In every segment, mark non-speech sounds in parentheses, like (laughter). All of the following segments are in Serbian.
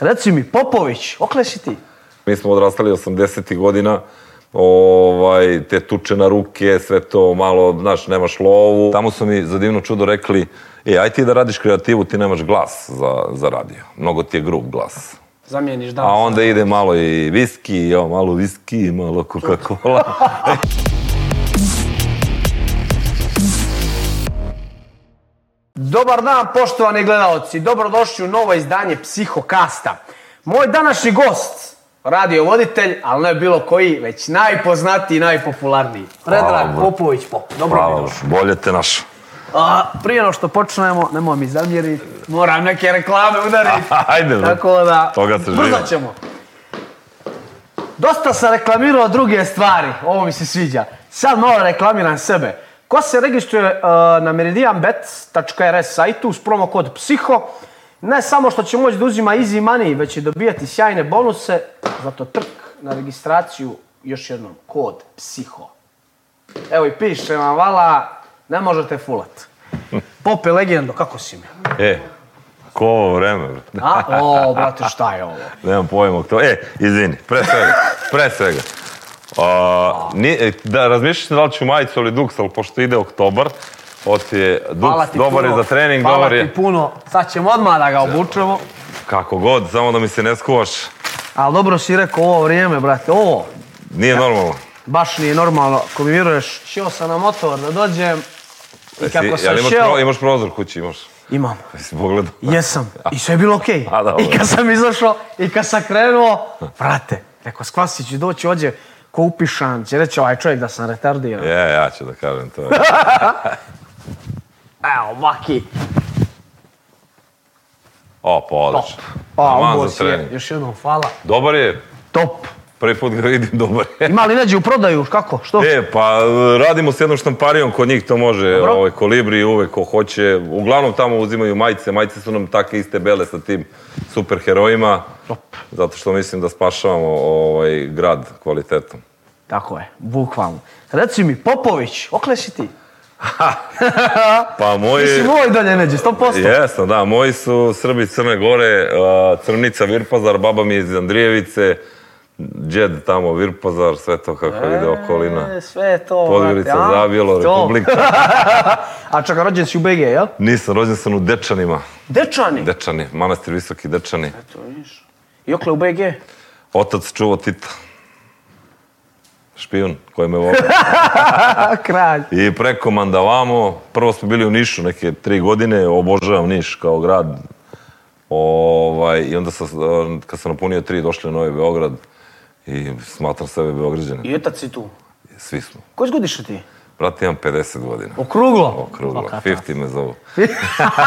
Reci mi, Popović, okle ti? Mi smo odrastali 80. godina, ovaj, te tuče na ruke, sve to malo, znaš, nemaš lovu. Tamo su mi za divno čudo rekli, e, aj ti da radiš kreativu, ti nemaš glas za, za radio. Mnogo ti je grub glas. Zamijeniš danas. A onda ide malo i viski, malo viski, malo Coca-Cola. (laughs) (laughs) Dobar dan, poštovani gledalci. Dobrodošli u novo izdanje Psihokasta. Moj današnji gost, radio voditelj, ali ne bilo koji, već najpoznatiji i najpopularniji. Predrag Popović Pop. Dobro mi došli. Bolje te naš. A, prije no što počnemo, nemoj mi zamjeriti, moram neke reklame udariti. (laughs) Ajde, Tako da, toga se brzo ćemo. Dosta sam reklamirao druge stvari, ovo mi se sviđa. Sad malo reklamiram sebe. Ko se registruje uh, na meridianbet.rs sajtu uz promo kod PSIHO, ne samo što će moći da uzima easy money, već će dobijati sjajne bonuse, zato trk na registraciju, još jednom, kod PSIHO. Evo i piše vam, vala, ne možete fulat. (laughs) Pope, legendo, kako si mi? E, ko ovo vreme? A, o, brate, šta je ovo? Nemam pojma to. E, izvini, pre svega, pre svega. A, nije, e, da, razmišljaš da li ću majicu ili duks, ali pošto ide oktobar, Oci je duks, dobar je za trening, hvala dobar je... Hvala ti puno, sad ćemo odmah da ga obučemo. Kako god, samo da mi se ne skuvaš. Ali dobro si rekao ovo vrijeme, brate, ovo. Nije ja, normalno. Baš nije normalno, ako mi vjeruješ, šio sam na motor da dođem i kako Esi, sam jel imaš šeo... imaš prozor kući, imaš? Imam. Jesi pogledao? Jesam. (laughs) I sve je bilo okej. Okay. Da, I kad sam izašao, i kad sam krenuo, brate, rekao, skvasit ću doći, ođe, kupi u pišanće, reći ovaj čovjek da sam retardiran. Je, ja ću da kažem to. (laughs) Evo, Maki. O, pa odlično. Top. Pa, Aman za Je, još jednom, hvala. Dobar je. Top. Prvi put ga vidim, dobar je. Ima li neđe u prodaju, kako, što? E, pa radimo s jednom štamparijom, kod njih to može, Dobro. ovaj, kolibri, uvek ko hoće. Uglavnom tamo uzimaju majice, majice su nam takve iste bele sa tim superherojima. Top. Zato što mislim da spašavamo ovaj, grad kvalitetom. Tako je, bukvalno. Reci mi, Popović, okle si ti? (laughs) pa moji... Ti si moj dalje neđe, 100%. Jesam, da, moji su Srbi Crne Gore, Crnica Virpazar, baba mi iz Andrijevice, džed tamo, Virpazar, sve to kako e, ide okolina. Sve to, Podgorica, ja, Zabjelo, Republika. (laughs) A čak rođen si u BG, jel? Nisam, rođen sam u Dečanima. Dečani? Dečani, manastir Visoki Dečani. Eto, vidiš. I okle u BG? Otac čuo Tita špijun koji me voli. (laughs) Kralj. I preko Mandavamo, prvo smo bili u Nišu neke tri godine, obožavam Niš kao grad. Ovaj, I onda sam, kad sam napunio tri, došli na Novi Beograd i smatram sebe Beograđanem. I otac si tu? Svi smo. Koji godiš ti? Brate, imam 50 godina. Okruglo? Okruglo. Okata. 50 me zovu.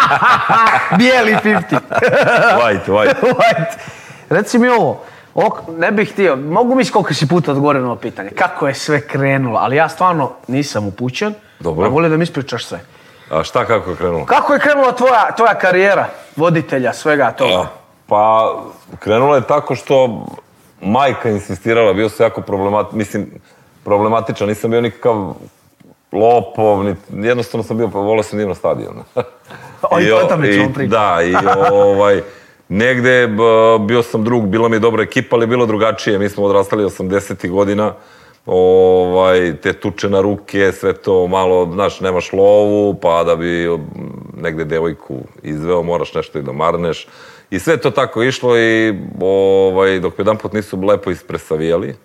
(laughs) Bijeli 50. (laughs) white, white. White. Reci mi ovo, Ok, ne bih htio, mogu mi koliko si puta odgovorio na pitanje, kako je sve krenulo, ali ja stvarno nisam upućen, Dobro. a volim da mi ispričaš sve. A šta kako je krenulo? Kako je krenula tvoja, tvoja karijera voditelja, svega toga? pa, krenulo je tako što majka insistirala, bio se jako problematičan, mislim, problematičan, nisam bio nikakav lopov, nit, jednostavno sam bio, volao sam divno da stadion. (laughs) o, i, i to je tamo priča. Da, i (laughs) ovaj negde bio sam drug, bila mi dobra ekipa, ali bilo drugačije. Mi smo odrastali 80. godina, ovaj, te tuče na ruke, sve to malo, znaš, nemaš lovu, pa da bi negde devojku izveo, moraš nešto i da marneš. I sve to tako išlo i ovaj, dok jedan put nisu lepo ispresavijali. I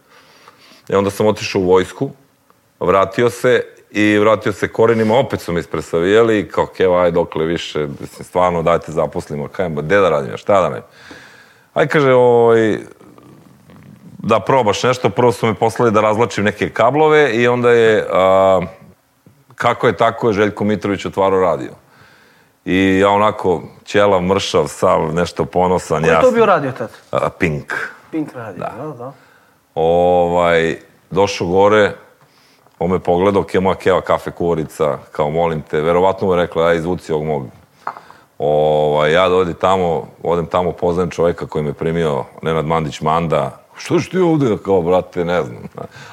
e, onda sam otišao u vojsku, vratio se i vratio se korenima, opet su me ispresavijeli i kao, kev, aj, dokle više, mislim, stvarno, dajte zaposlimo, kajem, ba, gde da radim, šta da ne. Aj, kaže, ovaj, da probaš nešto, prvo su me poslali da razlačim neke kablove i onda je, a, kako je tako je Željko Mitrović otvarao radio. I ja onako, ćelav, mršav, sav, nešto ponosan, jasno. Ko je to bio radio tad? A, Pink. Pink radio, da, da. Ovaj, došao gore, On me pogledao, kema keva kafe kuvarica, kao molim te, verovatno mu je rekla, ja izvuci ovog mog. Ovaj, ja dođem tamo, odem tamo, poznajem čoveka koji me primio, Nenad Mandić Manda, što si ti ovde? Kao, brate, ne znam.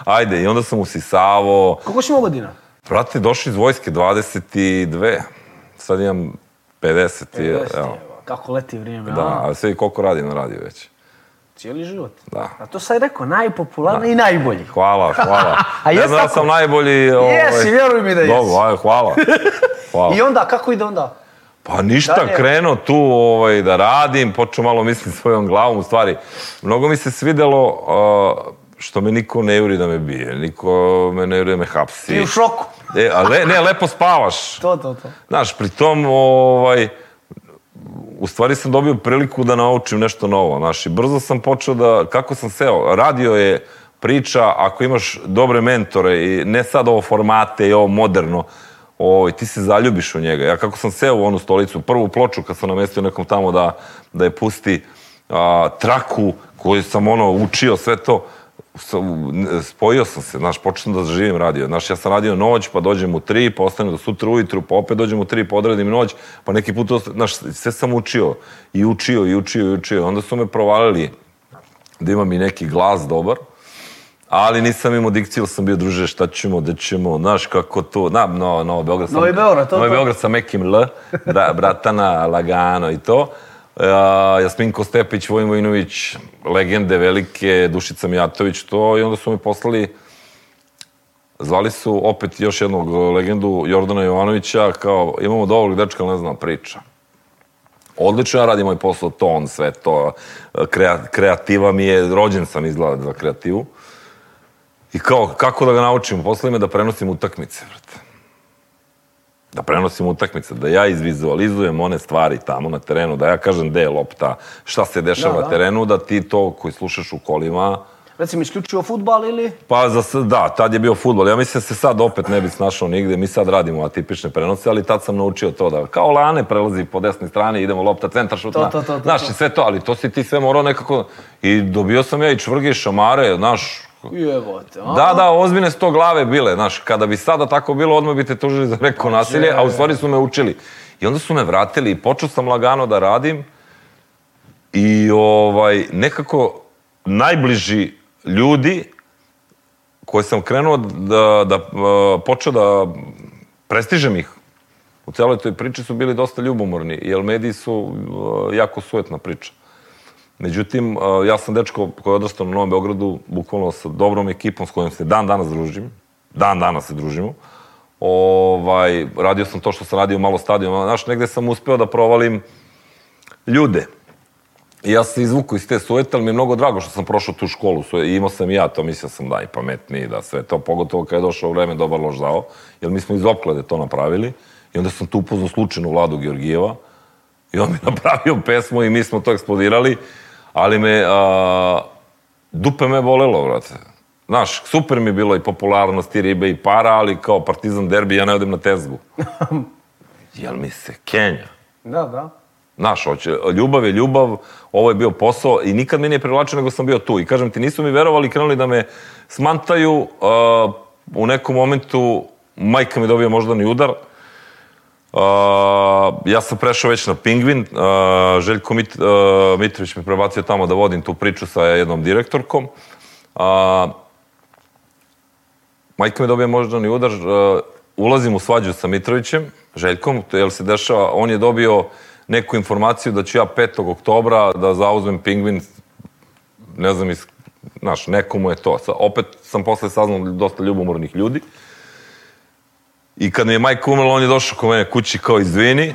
Ajde, i onda sam usisavao. Kako si imao godina? Brate, došli iz vojske, 22. Sad imam 50. 50 evo. Kako leti vrijeme, Da, a sve i koliko radim radio već. Cijeli život. Da. A to sam rekao, najpopularniji da. i najbolji. Hvala, hvala. (laughs) A ne znam da sam najbolji... Ovaj... Jesi, vjeruj mi da jesi. Dobro, aj, hvala. hvala. (laughs) I onda, kako ide onda? Pa ništa, Dalje. krenuo tu ovaj, da radim, počeo malo misliti svojom glavom, u stvari. Mnogo mi se svidelo uh, što me niko ne juri da me bije, niko me ne juri da me hapsi. Ti u šoku. E, a le, ne, lepo spavaš. (laughs) to, to, to. Znaš, pritom, ovaj, u stvari sam dobio priliku da naučim nešto novo. Znaš, i brzo sam počeo da, kako sam seo, radio je priča, ako imaš dobre mentore i ne sad ovo formate i ovo moderno, ovaj, ti se zaljubiš u njega. Ja kako sam seo u onu stolicu, prvu ploču kad sam namestio nekom tamo da, da je pusti a, traku koju sam ono učio sve to, spojio sam se, znaš, počeo da živim radio. Znaš, ja sam radio noć, pa dođem u tri, pa ostanem do sutra ujutru, pa opet dođem u tri, pa odradim noć, pa neki put, ostanem, znaš, sve sam učio i učio i učio i učio. Onda su me provalili da imam i neki glas dobar, ali nisam imao dikciju, ali sam bio druže, šta ćemo, gde ćemo, znaš kako to, na, no, no, Beograd sam, Novi Beograd, to, Novi Beograd sa mekim L, da, Bratana, Lagano i to. E, a, Jasminko Stepić, Vojin Vojinović, legende velike, Dušica Mijatović, to i onda su mi poslali Zvali su opet još jednog e, legendu Jordana Jovanovića kao imamo dovoljno dečka, ne znam priča. Odlično ja radim moj posao, ton, sve to, e, kreativa mi je, rođen sam izgleda za kreativu. I kao, kako da ga naučim? Poslali me da prenosim utakmice, vrte da prenosim utakmice, da ja izvizualizujem one stvari tamo na terenu, da ja kažem gde je lopta, šta se dešava da, da. na terenu, da ti to koji slušaš u kolima... Recimo, isključio futbal ili? Pa, za, da, tad je bio futbal. Ja mislim da se sad opet ne bi snašao nigde. Mi sad radimo atipične prenose, ali tad sam naučio to da kao lane prelazi po desnoj strani, idemo lopta, centar, šutna. to, to, to, to, znaš, to. sve to, ali to si ti sve morao nekako... I dobio sam ja i čvrge i šamare, znaš, Daško. Jevote, a? Da, da, ozbiljne sto glave bile, znaš, kada bi sada tako bilo, odmah bi te tužili za neko nasilje, a u stvari su me učili. I onda su me vratili i počeo sam lagano da radim i ovaj, nekako najbliži ljudi koje sam krenuo da, da e, počeo da prestižem ih u celoj toj priči su bili dosta ljubomorni, jer mediji su e, jako sujetna priča. Međutim, ja sam dečko koji je odrastao u Novom Beogradu, bukvalno sa dobrom ekipom s kojom se dan danas družim, dan danas se družimo. Ovaj, radio sam to što sam radio u malo stadionu, znaš, negde sam uspeo da provalim ljude. I ja se izvuku iz te sujete, ali mi je mnogo drago što sam prošao tu školu. I imao sam i ja to, mislio sam da i pametniji, da sve to, pogotovo kada je došao vreme dobar lož dao, jer mi smo iz oklade to napravili. I onda sam tu upoznao slučajnu Vladu Georgijeva i on mi (laughs) napravio pesmu i mi smo to eksplodirali ali me, a, dupe me bolelo, vrate. Znaš, super mi je bilo i popularnost i ribe i para, ali kao partizan derbi ja ne odem na tezgu. (laughs) Jel mi se Kenja? Da, da. Znaš, hoće, ljubav je ljubav, ovo je bio posao i nikad meni nije privlačio nego sam bio tu. I kažem ti, nisu mi verovali, krenuli da me smantaju, uh, u nekom momentu majka mi dobio moždani udar, Uh, ja sam prešao već na Pingvin, uh, Željko Mit, uh, Mitrović me prebacio tamo da vodim tu priču sa jednom direktorkom. Uh, majka me dobije moždani udar, uh, ulazim u svađu sa Mitrovićem, Željkom, jer se dešava, on je dobio neku informaciju da ću ja 5. oktobra da zauzmem Pingvin, ne znam, iz, znaš, nekomu je to. Sa, opet sam posle saznao da dosta ljubomornih ljudi. Uh, I kad mi je majka umrla, on je došao kod mene kući kao izvini,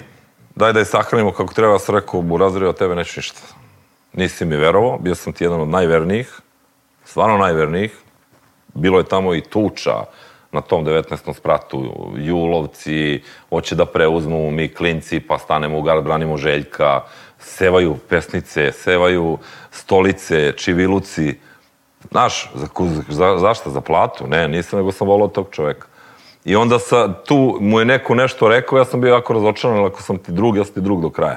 daj da je sahranimo kako treba, ja sam rekao, Burazir, od tebe neću ništa. Nisi mi verovao, bio sam ti jedan od najvernijih, stvarno najvernijih. Bilo je tamo i tuča na tom 19. spratu, julovci, hoće da preuzmu mi klinci, pa stanemo u gard, branimo željka, sevaju pesnice, sevaju stolice, čiviluci. Znaš, za, za, za, zašto? Za platu? Ne, nisam, nego sam volao tog čoveka. I onda sa, tu mu je neko nešto rekao, ja sam bio jako razočaran, ali ako sam ti drug, ja sam ti drug do kraja.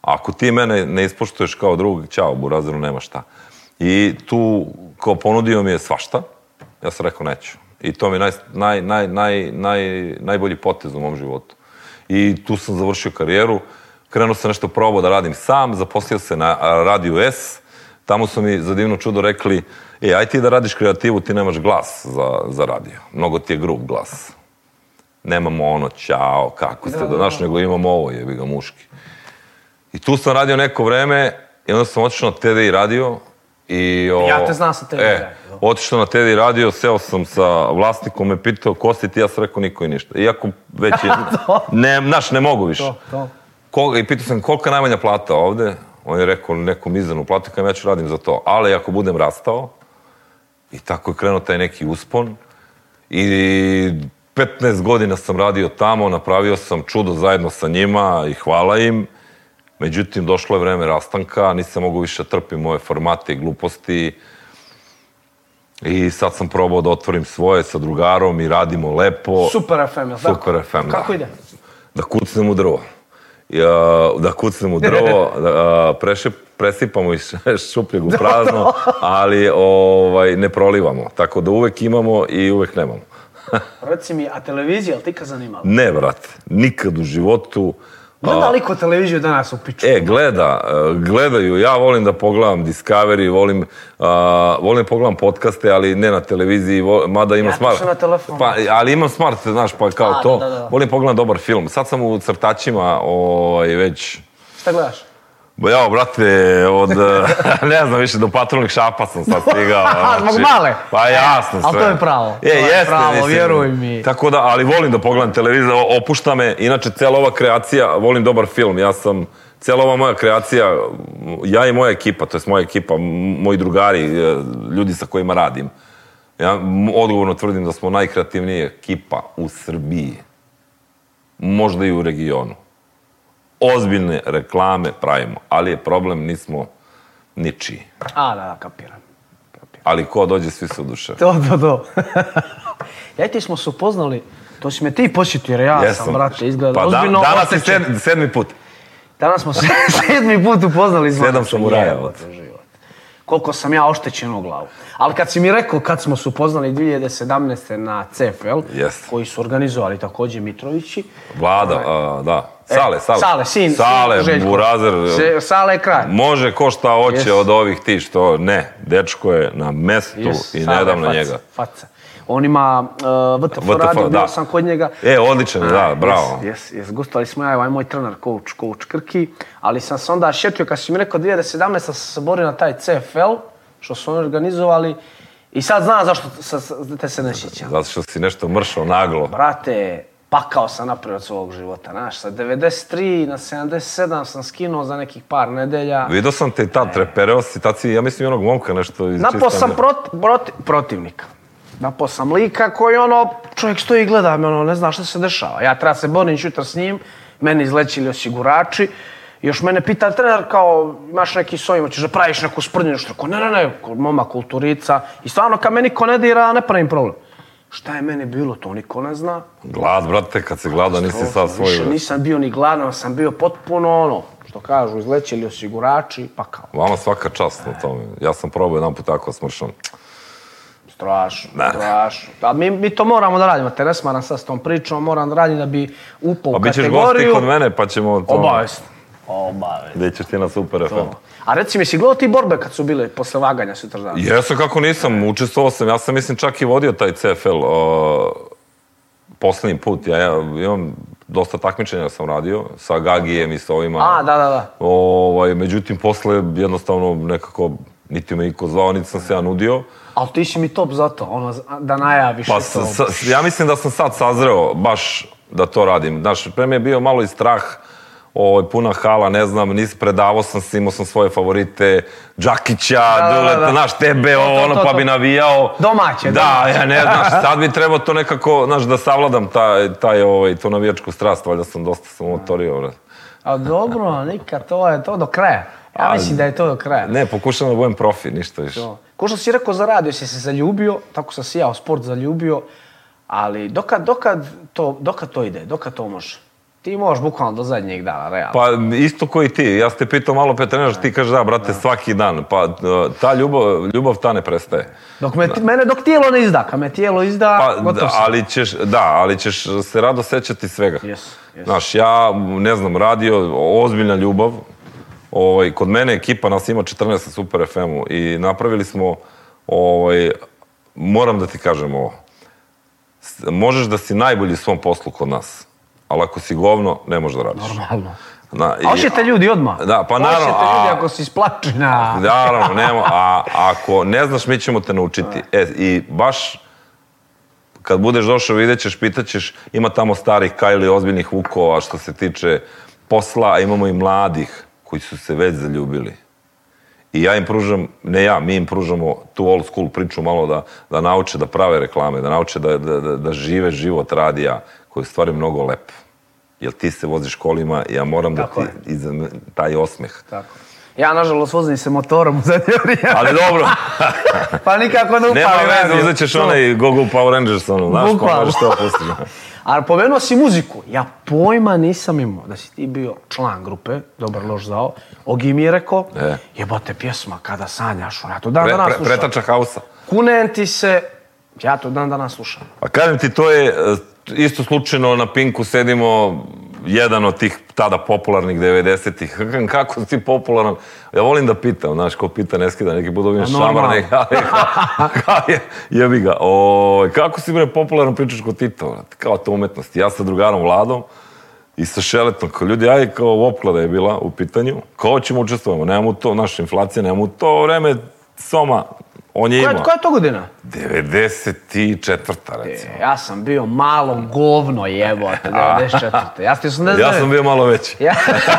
ako ti mene ne ispoštuješ kao drug, ćao, burazeru, nema šta. I tu, kao ponudio mi je svašta, ja sam rekao neću. I to mi je naj, naj, naj, naj, naj, najbolji potez u mom životu. I tu sam završio karijeru, krenuo sam nešto probao da radim sam, zaposlio se na Radio S, Tamo su mi za divno čudo rekli, e, aj ti da radiš kreativu, ti nemaš glas za, za radio. Mnogo ti je grub glas. Nemamo ono, čao, kako ste, da, da, znaš, da. nego imamo ovo, jebi ga muški. I tu sam radio neko vreme i onda sam otišao na TDI radio i... O, ja te znam sa TDI e, radio. Otišao na TDI radio, seo sam sa vlasnikom, me pitao, ko si ti, ja sam rekao niko i ništa. Iako već je, (laughs) ne, naš, ne mogu više. To, to. Koga, I pitao sam, kolika je najmanja plata ovde? On je rekao nekom izdanu platu, kam ja ću radim za to. Ali ako budem rastao, i tako je krenuo taj neki uspon, i 15 godina sam radio tamo, napravio sam čudo zajedno sa njima i hvala im. Međutim, došlo je vreme rastanka, nisam mogu više da trpim ove formate i gluposti. I sad sam probao da otvorim svoje sa drugarom i radimo lepo. Super FM, je Super tako? Super FM, da. Kako da. ide? Da kucnem u drvo da kucnemo drvo, (laughs) da, prešep, presipamo iz (laughs) šupljeg u da, prazno, da. ali ovaj, ne prolivamo. Tako da uvek imamo i uvek nemamo. (laughs) Reci mi, a televizija, li ti ka zanimala? Ne, brate. Nikad u životu Gleda liko televiziju danas u piču. E, gleda, e, gledaju. Ja volim da pogledam Discovery, volim, uh, volim da pogledam podcaste, ali ne na televiziji, vol, mada imam ja smart. Ja na telefon. Pa, ali imam smart, znaš, pa kao A, to. Da, da, da. Volim pogledam dobar film. Sad sam u crtačima, ovaj, već... Šta gledaš? Ja, brate, od, (laughs) ne znam više, do patrolnih šapa sam sad stigao. Zbog znači, male? Pa e, jasno sve. Ali to je pravo. E, to jeste, je pravo, mislim, vjeruj mi. Tako da, ali volim da pogledam televizor, opušta me. Inače, cela ova kreacija, volim dobar film. Ja sam, cela ova moja kreacija, ja i moja ekipa, to je moja ekipa, moji drugari, e, ljudi sa kojima radim. Ja odgovorno tvrdim da smo najkreativnija ekipa u Srbiji. Možda i u regionu ozbiljne reklame pravimo, ali je problem, nismo ničiji. A, da, da, kapiram. kapiram. Ali ko dođe, svi se duše. To, to, to. (laughs) ja ti smo se upoznali, to si me ti posjetio, jer ja Jesam. sam, brate, izgleda pa da, ozbiljno Danas osjećen. je sedmi, sedmi put. Danas smo se (laughs) sedmi put upoznali. Izvana. Sedam sam uraja. Koliko sam ja oštećen u glavu. Ali kad si mi rekao kad smo se upoznali 2017. na CFL, Jest. koji su organizovali takođe Mitrovići. Vlada, ovaj, a, da. E, sale, sale. Sale, sin, sale, Željko. Burazer. Se, sale je kraj. Može ko šta hoće yes. od ovih ti što ne. Dečko je na mestu yes. i ne dam njega. Faca. On ima uh, VTF, VTF radio, da. bio sam kod njega. E, odličan, da, bravo. Jes, jes, gostali smo ja, ovaj moj trener, coach, coach Krki, ali sam se onda šetio, kad si mi rekao 2017, sam se borio na taj CFL, što su oni organizovali, i sad znam zašto te se ne sjećam. Zato što si nešto mršao naglo. Brate, pakao sam napravio od svog života, znaš, sa 93 na 77 sam skinuo za nekih par nedelja. Vidio sam te tad, trepereo e. si, tad si, ja mislim, onog momka nešto iz Napao sam proti, proti, protivnika. Napao sam lika koji, ono, čovjek stoji i gleda me, ono, ne zna šta se dešava. Ja treba se borim čutar s njim, meni izlećili osigurači, još mene pita trener kao, imaš neki soj, hoćeš da praviš neku sprdnju, što ne, ne, ne, moma kulturica. I stvarno, kad me niko ne dira, ne pravim problem. Šta je mene bilo, to niko ne zna. Glad, brate, kad se glada nisi sad svoj... Više nisam bio ni gladan, sam bio potpuno ono, što kažu, izlećeli osigurači, pa kao. Vama svaka čast na tome. Ja sam probao jedan put tako smršan. Strašno, ne. strašno. A mi, mi to moramo da radimo, te ne smaram sad s tom pričom, moram da radim da bi upao u kategoriju. Pa bit ćeš gosti kod mene, pa ćemo... To... Obavisno. Obave. Gde ćeš ti na Super to. FM. A reci mi, si gledao ti borbe kad su bile posle vaganja sutra dana? Jesu, kako nisam, učestvovao sam. Ja sam, mislim, čak i vodio taj CFL o, poslednji put. Ja, ja imam dosta takmičenja sam radio sa Gagijem i sa ovima. A, da, da, da. Ovaj, međutim, posle jednostavno nekako niti me iko zvao, niti sam se ja nudio. Ali ti si mi top zato, ono, da najaviš. Pa, sa, ja mislim da sam sad sazreo baš da to radim. Znaš, pre mi je bio malo i strah ovaj, puna hala, ne znam, nis predavao sam se, imao sam svoje favorite, Džakića, da, da, Duleta, da, da. znaš, tebe, to, to, ono, to, pa to. pa bi navijao. Domaće, da. Da, ja ne znam, (laughs) sad bi trebao to nekako, znaš, da savladam taj, taj ovaj, to navijačku strast, valjda sam dosta sam motorio, vrat. A dobro, Nika, to je to do kraja. Ja A, mislim da je to do kraja. Ne, pokušam da budem profi, ništa više. Ko što si rekao, zaradio si se zaljubio, tako sam si ja u sport zaljubio, ali dokad, dokad, to, dokad to ide, dokad to može? Ti možeš bukvalno do zadnjeg dana, realno. Pa isto koji ti. Ja ste pitao malo pre trenaš, ti kažeš da, brate, da. svaki dan. Pa e, ta ljubav, ljubav ta ne prestaje. Dok me, da. mene dok tijelo ne izda, kad me tijelo izda, pa, gotov da, sam. Ali ćeš, da, ali ćeš se rado sećati svega. Yes, yes. Znaš, ja, ne znam, radio, ozbiljna ljubav. Ovaj, kod mene ekipa nas ima 14 Super FM-u i napravili smo, ovaj, moram da ti kažem ovo, možeš da si najbolji u svom poslu kod nas Ali ako si govno, ne možeš da radiš. Normalno. Na, i, Hoćete ljudi odmah. Da, pa naravno. Hoćete ljudi ako si isplačena. Naravno, nemo. A ako ne znaš, mi ćemo te naučiti. E, i baš kad budeš došao, vidjet ćeš, pitaćeš, ima tamo starih kajli ozbiljnih vukova što se tiče posla, a imamo i mladih koji su se već zaljubili. I ja im pružam, ne ja, mi im pružamo tu old school priču malo da, da nauče da prave reklame, da nauče da, da, da, da žive život radija koja je u stvari mnogo lep. Jer ti se voziš kolima, ja moram da Tako da ti, iza taj osmeh. Tako ja, nažalost, vozim se motorom za (laughs) vrijeme. Ali dobro. (laughs) pa nikako ne upalim. Nema veze, uzet ćeš onaj Google Power Rangers, ono, znaš, ko možeš to opustiti. Ali pomenuo si muziku. Ja pojma nisam imao da si ti bio član grupe, dobar loš zao. Ogi mi je rekao, e. jebote pjesma kada sanjaš, ja to dan pre, danas pre, slušam. Pretača hausa. Kunem ti se, ja to dan danas slušam. A kažem ti, to je, e, isto slučajno na Pinku sedimo jedan od tih tada popularnih 90-ih. (laughs) Kako si popularan? Ja volim da pitam, znaš, ko pita ne skida, neki budu ovim šamar, neki, ali, je, jebi ga. O, kako si bre popularan pričaš kod Tito, vrat? Kao to umetnost. Ja sa drugarom Vladom i sa Šeletom, kao ljudi, aj, kao opklada je bila u pitanju. Ko ćemo učestvovati? nemamo to, naša inflacija, nemamo to vreme, soma, On je koja, imao... Koja je to godina? 94. recimo. E, ja sam bio malo govno jevo, 94. (laughs) Ja sam, 89. Da ja sam bio malo veći. Ja.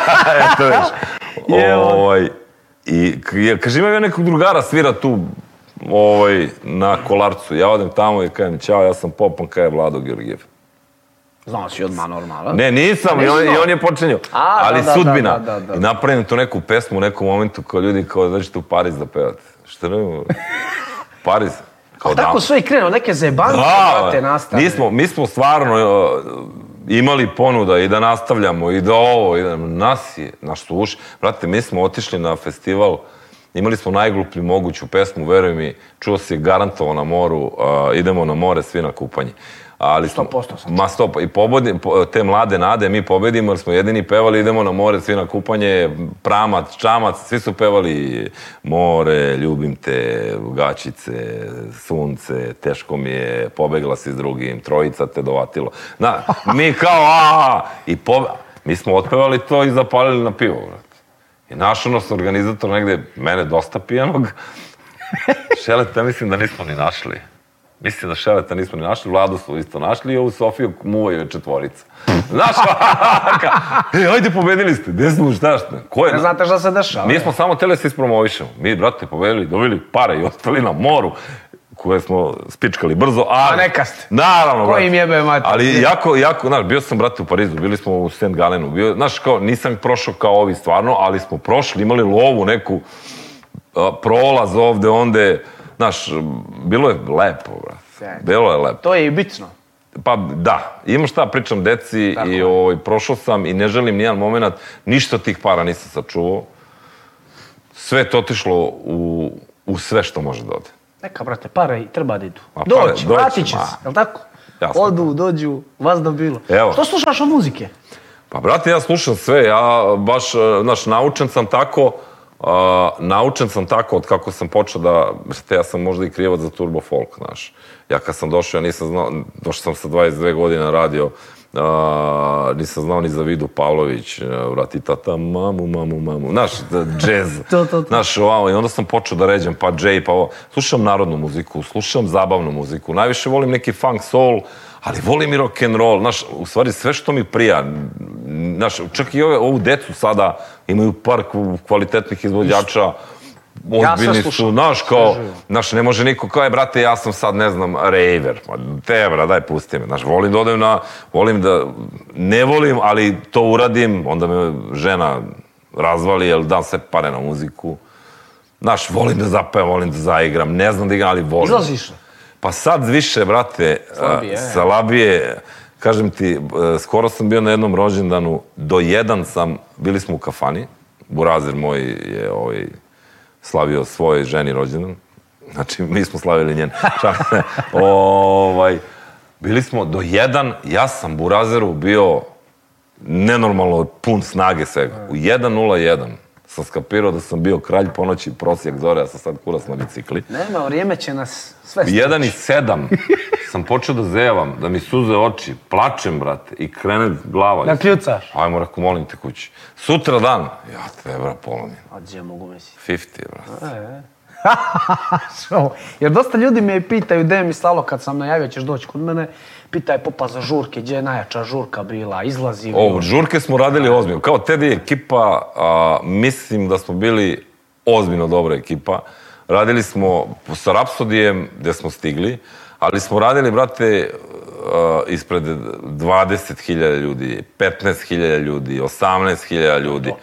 (laughs) Eto već. (laughs) Ovaj, I, imam ja nekog drugara svira tu ovaj, na kolarcu. Ja odem tamo i kažem, čao, ja sam popan, kaj je Vlado Georgijev. Znao si odmah normalno. Ne, nisam, i on, i on je počinio. A, da, Ali da, sudbina. Da, da, da, I napravim tu neku pesmu u nekom momentu kao ljudi kao da ćete u Pariz da pevate. Šta ne... Pariz. Kao A tako sve i krenuo, neke zebanke, da, brate, da. nastave. Nismo, mi smo stvarno uh, imali ponuda i da nastavljamo i da ovo, i da nas je, naš suš. Brate, mi smo otišli na festival, imali smo najgluplju moguću pesmu, veruj mi, čuo si garantovo na moru, uh, idemo na more svi na kupanje. Ali, 100% sam. Ma 100%. I pobodi, te mlade nade mi pobedimo jer smo jedini pevali, idemo na more, svi na kupanje, pramac, čamac, svi su pevali more, ljubim te, gačice, sunce, teško mi je, pobegla si s drugim, trojica te dovatilo. Na, mi kao, a, i pobe... Mi smo otpevali to i zapalili na pivo, vrat. I našo nas organizator negde, mene dosta pijanog, (laughs) Šeleta, mislim da nismo ni našli. Mislim da Ševeta nismo ni našli, Vladu smo isto našli i ovu Sofiju muvaju četvorica. Znaš, (laughs) ka, e, ajde, pobedili ste, gde smo, šta, šta? Ko je, ne znate šta se dešava. Mi smo samo tele se ispromovišemo. Mi, brate, pobedili, dobili pare i ostali na moru koje smo spičkali brzo, ali... A pa neka ste. Naravno, brate. Kojim jebe mate. Ali jako, jako, znaš, bio sam, brate, u Parizu, bili smo u St. Galenu, bio, znaš, kao, nisam prošao kao ovi stvarno, ali smo prošli, imali lovu neku, a, prolaz ovde, onde, Znaš, bilo je lepo, brate. Bilo je lepo. To je i bitno. Pa da, imam šta pričam deci Tako. i ovaj, prošao sam i ne želim nijedan moment, ništa tih para nisam sačuvao. Sve to otišlo u, u sve što može da ode. Neka, brate, para i treba da idu. A pare, doći, vratit će se, jel tako? Jasno. Odu, dođu, vas da bilo. Evo. Što slušaš od muzike? Pa, brate, ja slušam sve, ja baš, eh, znaš, naučen sam tako, a, naučen sam tako od kako sam počeo da, brate, ja sam možda i krivac za turbo folk, znaš. Ja kad sam došao, ja nisam znao, došao sam sa 22 godina radio, uh, nisam znao ni za Vidu Pavlović, e, vrati tata, mamu, mamu, mamu, znaš, da, džez, (laughs) to, to, to. znaš, wow, i onda sam počeo da ređem, pa džej, pa ovo, slušam narodnu muziku, slušam zabavnu muziku, najviše volim neki funk soul, ali volim i rock and roll, znaš, u stvari sve što mi prija, znaš, čak i ove, ovu decu sada imaju par kvalitetnih izvođača, ozbiljni ja su, znaš, kao, znaš, ne može niko kao je, brate, ja sam sad, ne znam, raver, pa te, bra, daj, pusti me, znaš, volim da odem na, volim da, ne volim, ali to uradim, onda me žena razvali, jel dam se pare na muziku, znaš, volim da zapevam, volim da zaigram, ne znam da igram, ali volim. Izlaziš? Pa sad više, brate, slabije, a, slabije e. Kažem ti, e, skoro sam bio na jednom rođendanu, do jedan sam, bili smo u kafani, Burazir moj je ovaj, slavio svojoj ženi rođendan, znači mi smo slavili njen. čak (laughs) ovaj, bili smo do jedan, ja sam Burazeru bio nenormalno pun snage svega, u 1.01 sam skapirao da sam bio kralj ponoći prosjek zore, ja sam sad kuras na bicikli. Nema, vrijeme će nas sve stići. Jedan i sedam sam počeo da zevam, da mi suze oči, plačem, brate, i krene glava. Da kljucaš? Ajmo, reko, molim te kući. Sutra dan, ja te, bra, A gdje mogu misli. 50, brate. E, e. (laughs) Jer dosta ljudi me pitaju gde mi slalo kad sam najavio da ćeš doći kod mene. Pita je popa za žurke, gdje je najjača žurka bila, izlazi... O, žurke smo radili ozbiljno. Kao Teddy ekipa, a, mislim da smo bili ozbiljno dobra ekipa. Radili smo sa Rapsodijem, gdje smo stigli, ali smo radili, brate, ispred 20.000 ljudi, 15.000 ljudi, 18.000 ljudi.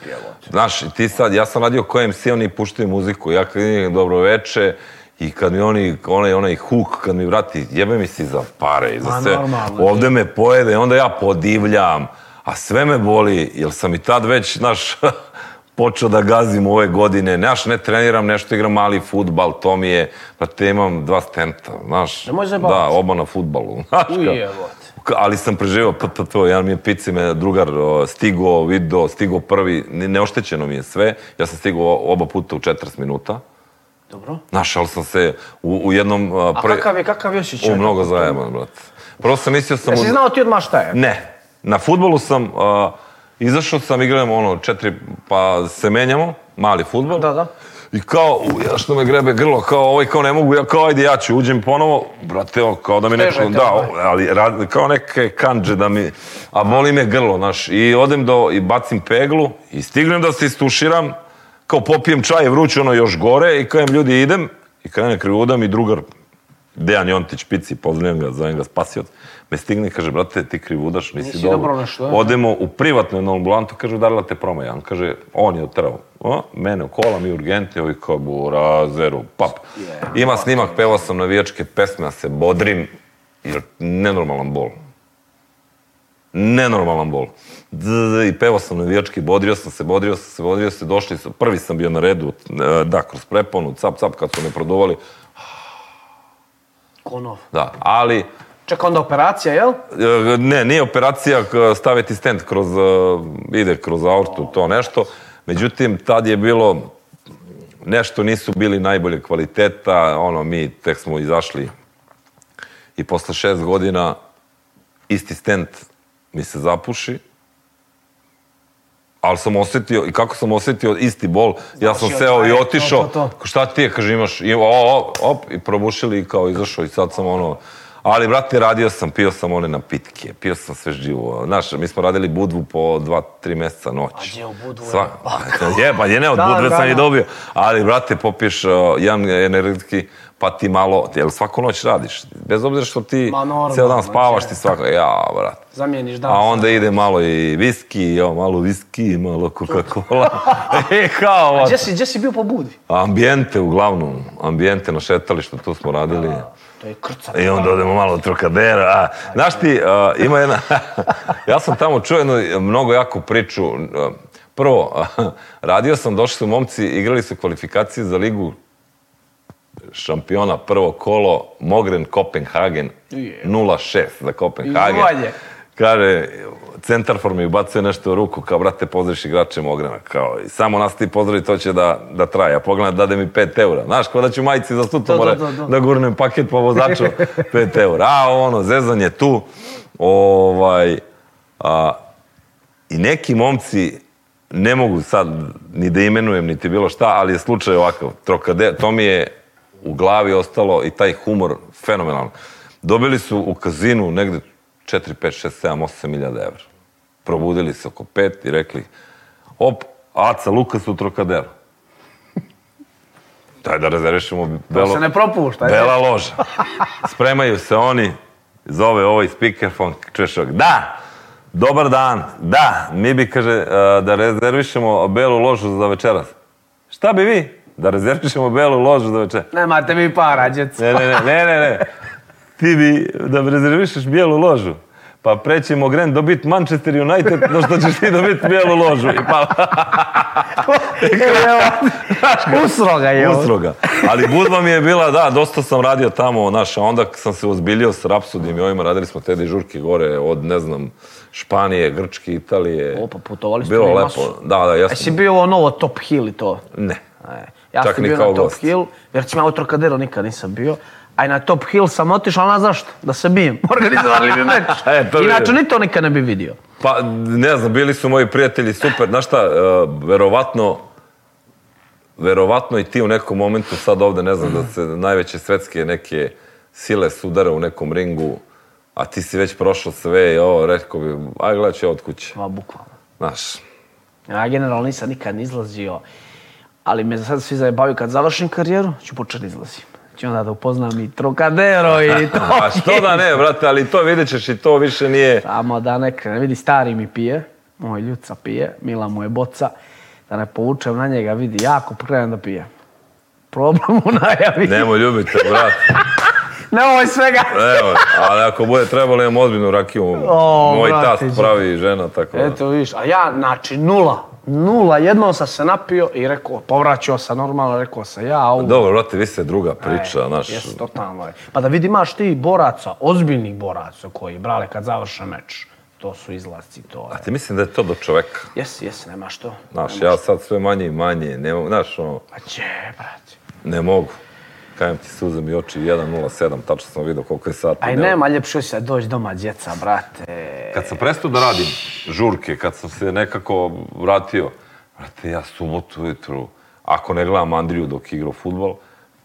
Znaš, ti sad, ja sam radio kojem si oni puštaju muziku, ja krenim dobro veče, I kad mi oni, onaj, onaj huk, kad mi vrati, jebe mi si za pare i za pa sve. Ovde me pojede i onda ja podivljam. A sve me boli, jer sam i tad već, naš, (laughs) počeo da gazim ove godine. Naš, ne treniram, nešto igram mali futbal, to mi je, pa te imam dva stenta, znaš. Da može Da, oba na futbalu, (laughs) znaš. ali sam preživao to, jedan mi je pici me drugar stigo, video, stigo prvi, neoštećeno mi je sve. Ja sam stigao oba puta u 40 minuta. Dobro. Znaš, ali sam se u, u jednom... Uh, pre... A kakav je, kakav još će? U, mnogo zajeban, brat. Prvo sam mislio sam... Jesi znao ti odmah šta je? Ne. Na futbolu sam... Uh, izašao sam, igram ono, četiri, pa se menjamo, mali futbol. Da, da. I kao, ja što me grebe grlo, kao, ovaj, kao ne mogu, ja kao, ajde, ja ću, uđem ponovo, brate, o, kao da mi neko, da, ali, rad, kao neke kanđe da mi, a boli me grlo, znaš, i odem do, i bacim peglu, i stignem da se istuširam, kao popijem čaj vruć, ono još gore i kajem ljudi idem i krene krivudam i drugar Dejan Jontić Pici, pozdravljam ga, zovem ga spasioc, me stigne i kaže, brate, ti krivudaš, nisi, nisi dobro. dobro nešto, e? Odemo u privatnu jednu ambulantu, kaže, udarila te promaja. On kaže, on je otrao. O, mene u kola, mi urgente, ovi kao burazeru, pap. Yeah, Ima snimak, pevao sam navijačke pesme, ja se bodrim, jer nenormalan bol nenormalan bol. I pevao sam na vijački, bodrio sam se, bodrio sam se, bodrio sam se, došli sam, prvi sam bio na redu, e, da, kroz preponu, cap, cap, kad su me produvali. Konov. Da, ali... Čak onda operacija, jel? E, ne, nije operacija, staviti stent kroz, e, ide kroz aortu, to nešto. Međutim, tad je bilo, nešto nisu bili najbolje kvaliteta, ono, mi tek smo izašli i posle šest godina isti stent mi se zapuši, ali sam osetio, i kako sam osetio isti bol, ja sam seo i otišao, to, to, to. šta ti je, kaže, imaš, i, o, op, op, i probušili i kao izašao i sad sam ono, ali, brate, radio sam, pio sam one napitke, pio sam sve živo. Znaš, mi smo radili budvu po dva, tri meseca noć. A gdje u budvu? Sva, pa- (laughs) je, pa je ne, od da, budve da, sam da. i da. dobio. Ali, brate, popiješ uh, jedan energetski pa ti malo, jel svaku noć radiš? Bez obzira što ti normal, ceo dan znači, spavaš ti svako, ja, brat. Zamijeniš dan. A onda ide malo i viski, ja, malo viski, malo Coca-Cola. (laughs) e, kao, A gdje si, gdje si bio po budi? Ambijente, uglavnom. Ambijente na šetalištu, tu smo radili. A, to je krca. I onda odemo malo trokadera. A, znaš ti, a, ima jedna... (laughs) ja sam tamo čuo jednu mnogo jaku priču. Prvo, (laughs) radio sam, došli su momci, igrali su kvalifikacije za ligu šampiona prvo kolo Mogren Kopenhagen 0-6 za Kopenhagen. Izvolje. Kaže, Centarfor mi ubacuje nešto u ruku, kao brate pozdraviš igrače Mogrena, kao i samo nas ti pozdravi to će da, da traje, a pogledaj dade mi 5 eura, znaš kao da ću majici za stutomore da gurnem paket po vozaču 5 (laughs) eura, a ono, zezanje tu, ovaj, a, i neki momci ne mogu sad ni da imenujem niti bilo šta, ali je slučaj ovakav, trokade, to mi je u glavi ostalo i taj humor fenomenalan. Dobili su u kazinu negde 4, 5, 6, 7, 8 milijada evra. Probudili se oko 5 i rekli, op, Aca, Lukas u Trokadero. (laughs) Daj da razrešimo belo... To se ne propušta. Bela loža. Spremaju se oni, zove ovaj speakerfon Češog. Da! Dobar dan, da, mi bi, kaže, e, da rezervišemo belu ložu za večeras. Šta bi vi? Da rezervišemo belu ložu do večera. Nemate mi para, djec. Ne, ne, ne, ne, ne, ne. Ti bi da rezervišeš bijelu ložu. Pa prećemo Grand dobit Manchester United, no što ćeš ti dobit bijelu ložu. I pa... Usroga je ovo. Usroga. Ali budba mi je bila, da, dosta sam radio tamo, naša, onda sam se ozbiljio s Rapsodijom i ovima, radili smo te dežurke gore od, ne znam, Španije, Grčke, Italije. Opa, putovali ste Bilo lepo. Da, da, jasno. Jesi bio novo Top Hill i to? Ne. E. Ja Čak sam bio na Top Hill, jer sam ja u nikad nisam bio. Aj na Top Hill sam otišao, ali na zašto? Da se bijem. (laughs) Organizovali bi (laughs) meč. (laughs) e, to Inače, ni to nikad ne bi vidio. Pa, ne znam, bili su moji prijatelji super. Znaš šta, uh, verovatno, verovatno i ti u nekom momentu sad ovde, ne znam, da se najveće svetske neke sile sudara u nekom ringu, a ti si već prošao sve i ovo, rekao bi, aj gledat ću ja od kuće. Ma, bukvalno. Znaš. Ja generalno nisam nikad izlazio ali me za sad svi zajebavaju kad završim karijeru, ću početi da izlazim. Ću znači, onda da upoznam i Trocadero i (laughs) to. A što da ne, brate, ali to vidjet ćeš i to više nije... Samo da ne krene, vidi, stari mi pije, moj ljuca pije, Mila mu je boca, da ne povučem na njega, vidi, jako krenem da pije. Problem u najavi. Nemoj ljubite, brate. (laughs) Nemoj svega. Evo, ali ako bude trebalo imam ozbiljnu rakiju. O, Moj brat, tast pravi žena, tako da. Eto, viš, a ja, znači, nula nula, jednom sam se napio i rekao, povraćao sam normalno, rekao sam ja. Au. Dobro, vrati, vi ste druga e, priča, e, naš. Jes, totalno je. Pa da vidi, imaš ti boraca, ozbiljnih boraca koji, brale, kad završe meč, to su izlasci, to je. A ti mislim da je to do čoveka? Jes, jes, nema što. Znaš, ja sad sve manje i manje, ne mogu, znaš, ono... Pa će, brate. Ne mogu. Kajem ti suzem mi oči 1.07, tačno sam vidio koliko je sati. Aj nema, ljepše se doći doma, djeca, brate. Kad sam prestao da radim žurke, kad sam se nekako vratio, brate, ja subotu ujutru, ako ne gledam Andriju dok igra futbol,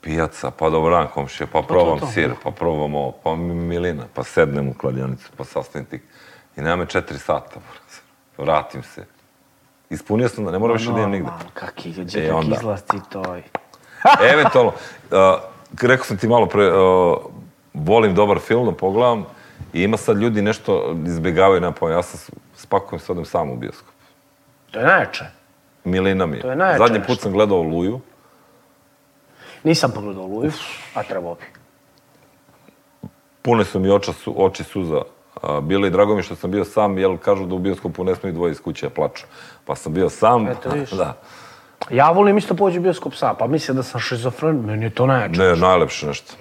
pijaca, pa dobran komšije, pa probam to, to, to. sir, pa probam ovo, pa milina, pa sednem u kladionicu, pa sastavim tik. I nema me četiri sata, brate. vratim se. Ispunio sam da ne moram pa više da idem nigde. Kaki, ljudi, e, kak izlasti toj. (laughs) Eventualno. Uh, rekao sam ti malo pre, uh, volim dobar film da pogledam i ima sad ljudi nešto izbjegavaju na pamet. Ja sam spakujem sad odem sam u bioskop. To je najjače. Milina mi je. To je najjače. Zadnji put sam gledao Luju. Nisam pogledao Luju, a trebao bi. Pune su mi oča, su, oči suza uh, bilo i drago mi što sam bio sam, jer kažu da u bioskopu ne smiju dvoje iz kuće, ja da plaču. Pa sam bio sam. Eto, (laughs) viš. da. Ja volim isto pođe bioskop sa, pa mislim da sam šizofren, meni je to najjače. Ne, najlepše nešto.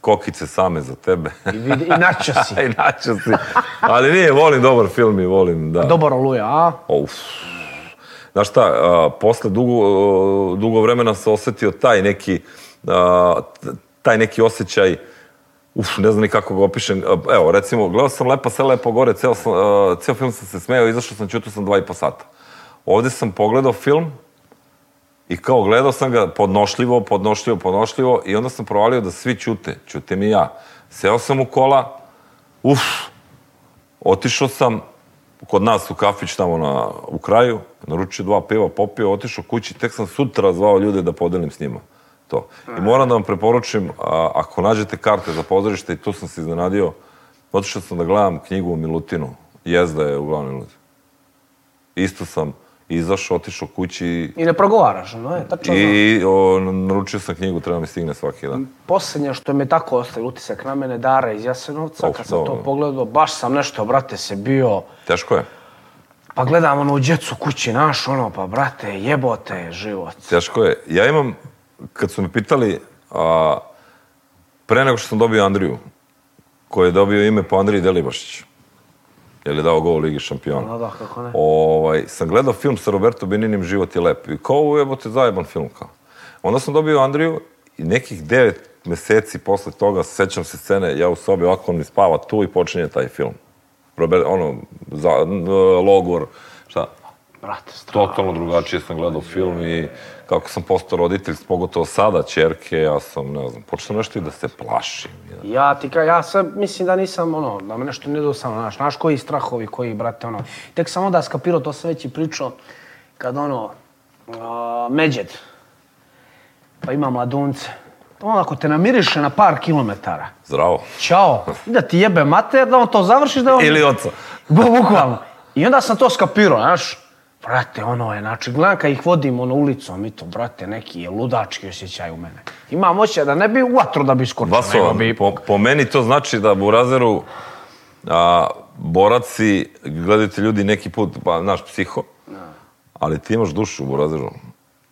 Kokice same za tebe. I, vidi, i naća si. (laughs) I naća si. Ali nije, volim dobar film i volim, da. Dobar oluja, a? Uf. Znaš šta, a, posle dugo, a, dugo vremena se osetio taj neki, a, taj neki osjećaj Uf, ne znam ni kako ga opišem. Evo, recimo, gledao sam Lepa se lepo gore, ceo, sam, ceo film sam se smeo, izašao sam, čutao sam dva i po sata. Ovde sam pogledao film, I kao gledao sam ga podnošljivo, podnošljivo, podnošljivo i onda sam provalio da svi ćute, ćute mi ja. Seo sam u kola, uf, otišao sam, kod nas u kafić tamo na, u kraju, naručio dva piva, popio, otišao kući, tek sam sutra zvao ljude da podelim s njima to. I moram da vam preporučim, a, ako nađete karte za pozorište, i tu sam se iznenadio, otišao sam da gledam knjigu o Milutinu, jezda je uglavnom Milutin. Isto sam izašao, otišao kući. I ne progovaraš, no je, tačno I o, naručio sam knjigu, treba mi stigne svaki dan. Poslednje što me tako ostavio utisak na mene, Dara iz Jasenovca, of, kad sam to no. Da, da. pogledao, baš sam nešto, brate, se bio... Teško je. Pa gledam ono u djecu kući naš, ono, pa brate, jebote život. Teško je. Ja imam, kad su me pitali, a, pre nego što sam dobio Andriju, koji je dobio ime po Andriji Delibašiću, jer je dao gol u Ligi šampiona. No da, kako ne. Ovaj, sam gledao film sa Roberto Beninim Život je lep. I kao ovo jebote zajeban film kao. Onda sam dobio Andriju i nekih devet meseci posle toga sećam se scene, ja u sobi ovako mi spava tu i počinje taj film. Robert, ono, za, logor, brate, strava. Totalno drugačije sam gledao film i kako sam postao roditelj, pogotovo sada čerke, ja sam, ne znam, počeo nešto i da se plašim. Ja, ja ti ka, ja sam, mislim da nisam, ono, da me nešto ne dostavno, znaš, znaš koji strahovi, koji, brate, ono, tek samo da skapirao, to sam već i pričao, kad, ono, uh, međed, pa ima mladunce, on ako te namiriše na par kilometara. Zdravo. Ćao. I (laughs) da ti jebe mater, da on to završiš, da on... Ili oca. Bukvalno. I onda sam to skapirao, znaš brate, ono je, znači, gledam kad ih vodim ono ulicom i to, brate, neki je ludački osjećaj u mene. Imam osjećaj da ne bi u vatru da bi skočio. Vaso, bi... Po, po, meni to znači da Burazeru a, boraci, gledaju ljudi neki put, pa, znaš, psiho, ja. Da. ali ti imaš dušu u Burazeru.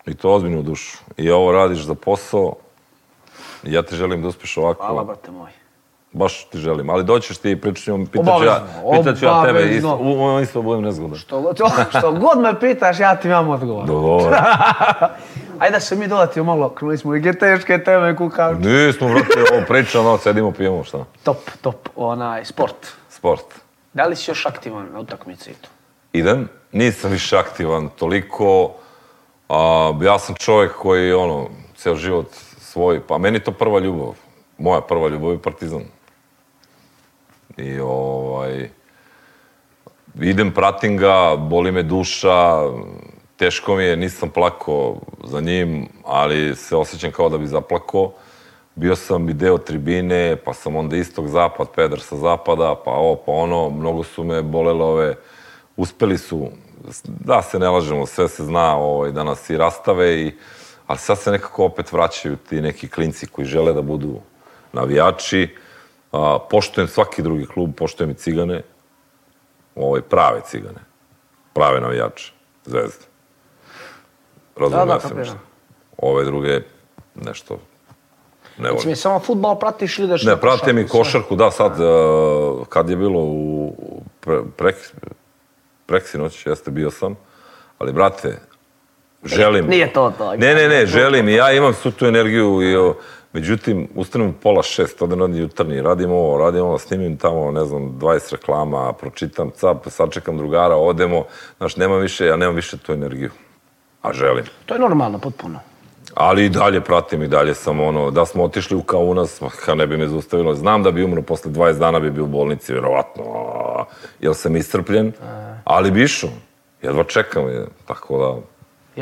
I to ozbiljnu dušu. I ovo radiš za posao. Ja ti želim da uspeš ovako. Hvala, brate moj. Baš ti želim, ali doćeš ti i pričat ću vam, pitat ću ja, pitat ću ja tebe, isto, u mojom isto budem nezgodan. Što, što god me pitaš, ja ti imam odgovor. Dobro. (laughs) Ajde da se mi dodatimo malo, krenuli smo i teške teme kukavče. Nismo, vrati, ovo pričamo, sedimo, pijemo, šta? Top, top, onaj, sport. Sport. Da li si još aktivan na utakmici i to? Idem, nisam više aktivan toliko. A, ja sam čovjek koji, ono, ceo život svoj, pa meni to prva ljubav. Moja prva ljubav je partizan. I ovaj, idem, pratim ga, boli me duša, teško mi je, nisam plako za njim, ali se osjećam kao da bi zaplako. Bio sam i deo tribine, pa sam onda istog zapad, pedar sa zapada, pa ovo, pa ono, mnogo su me bolele ove, uspeli su, da se ne lažemo, sve se zna ovaj, da nas i rastave, i, ali sad se nekako opet vraćaju ti neki klinci koji žele da budu navijači, A, poštujem svaki drugi klub, poštujem i cigane, ovaj, prave cigane, prave navijače, zvezde. Razumem, da, da, sam Ove druge, nešto, ne volim. Mi samo futbal pratiš ili da što... Ne, pratim i košarku, da, sad, uh, kad je bilo u pre, prek, preksinoć, jeste bio sam, ali, brate, e, želim... Nije to to. Ne, ne, ne, želim ja imam svu tu energiju i Međutim, ustanem u pola šest, odem radim jutarnji, radim ovo, radim ovo, snimim tamo, ne znam, 20 reklama, pročitam, cap, sačekam drugara, odemo, znaš, nema više, ja nemam više tu energiju. A želim. To je normalno, potpuno. Ali i dalje pratim i dalje sam ono, da smo otišli u Kaunas, ha, ne bi me zaustavilo. Znam da bi umro posle 20 dana bi bio u bolnici, vjerovatno, jer sam iscrpljen, e. ali bi išao. Jedva čekam, je, tako da...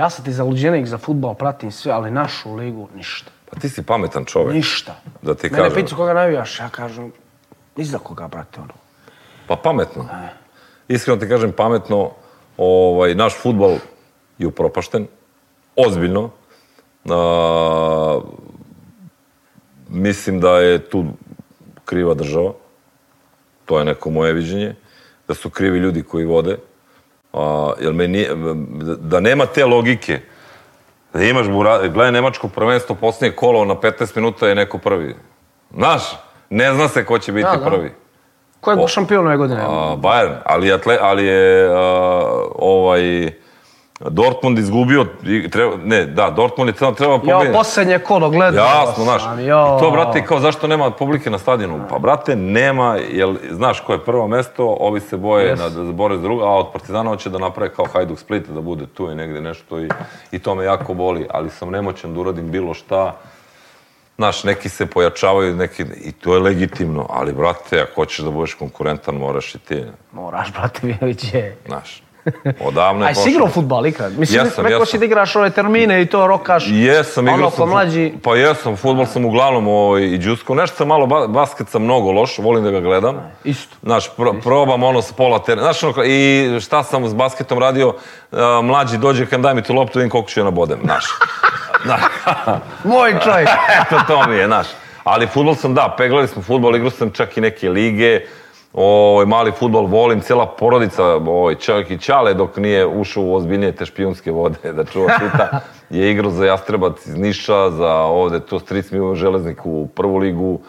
Ja sam ti zaluđenik za futbal, pratim sve, ali našu ligu ništa. Pa ti si pametan čovjek. Ništa. Da ti Mene kažem. picu koga navijaš, ja kažem, ni za koga, brate, ono. Pa pametno. E. Iskreno ti kažem, pametno, ovaj, naš futbal je upropašten, ozbiljno. A, e, mislim da je tu kriva država, to je neko moje viđenje, da su krivi ljudi koji vode, a, jer me nije, da nema te logike, Da imaš bura... Gledaj, nemačko prvenstvo, poslednje kolo, na 15 minuta je neko prvi. Znaš, ne zna se ko će biti da, da. prvi. Ko je o, šampion ove godine? A, Bayern, ali, atle, ali je a, ovaj... Dortmund izgubio, treba, ne, da, Dortmund je treba, treba pobediti. Jo, poslednje kolo gledao Jasno, znaš. I to, brate, kao zašto nema publike na stadionu? Pa, brate, nema, jer znaš ko je prvo mesto, ovi se boje, yes. na, bore za drugo, a od Partizanova hoće da naprave kao Hajduk Split, da bude tu i negde nešto i, i to me jako boli, ali sam nemoćan da uradim bilo šta. Znaš, neki se pojačavaju, neki, i to je legitimno, ali, brate, ako hoćeš da budeš konkurentan, moraš i ti. Moraš, brate, Mijović je. Znaš. (laughs) Odavno je Aj, si igrao futbal ikad? Mislim, jesam, rekao si da igraš ove termine i to rokaš. Jesam, igrao ono, sam. Mlađi... Pa jesam, futbal sam uglavnom ovaj, i džusko. Nešto sam malo, basket sam mnogo loš, volim da ga gledam. isto. Znaš, pro, isto. probam ono s pola terena. Znaš, ono, i šta sam s basketom radio, mlađi dođe kad daj mi tu loptu, vidim koliko ću je nabodem, znaš. (laughs) Moj čovjek. (laughs) Eto, to mi je, znaš. Ali futbol sam, da, peglali smo futbol, igrao sam čak i neke lige, Ovaj, mali fudbal volim, cela porodica, ovaj, čovjek i Čale dok nije ušao u ozbiljnije te špijunske vode, da čuva šita, (laughs) je igrao za Jastrebac iz Niša, za ovde to stric mi u Železniku u prvu ligu,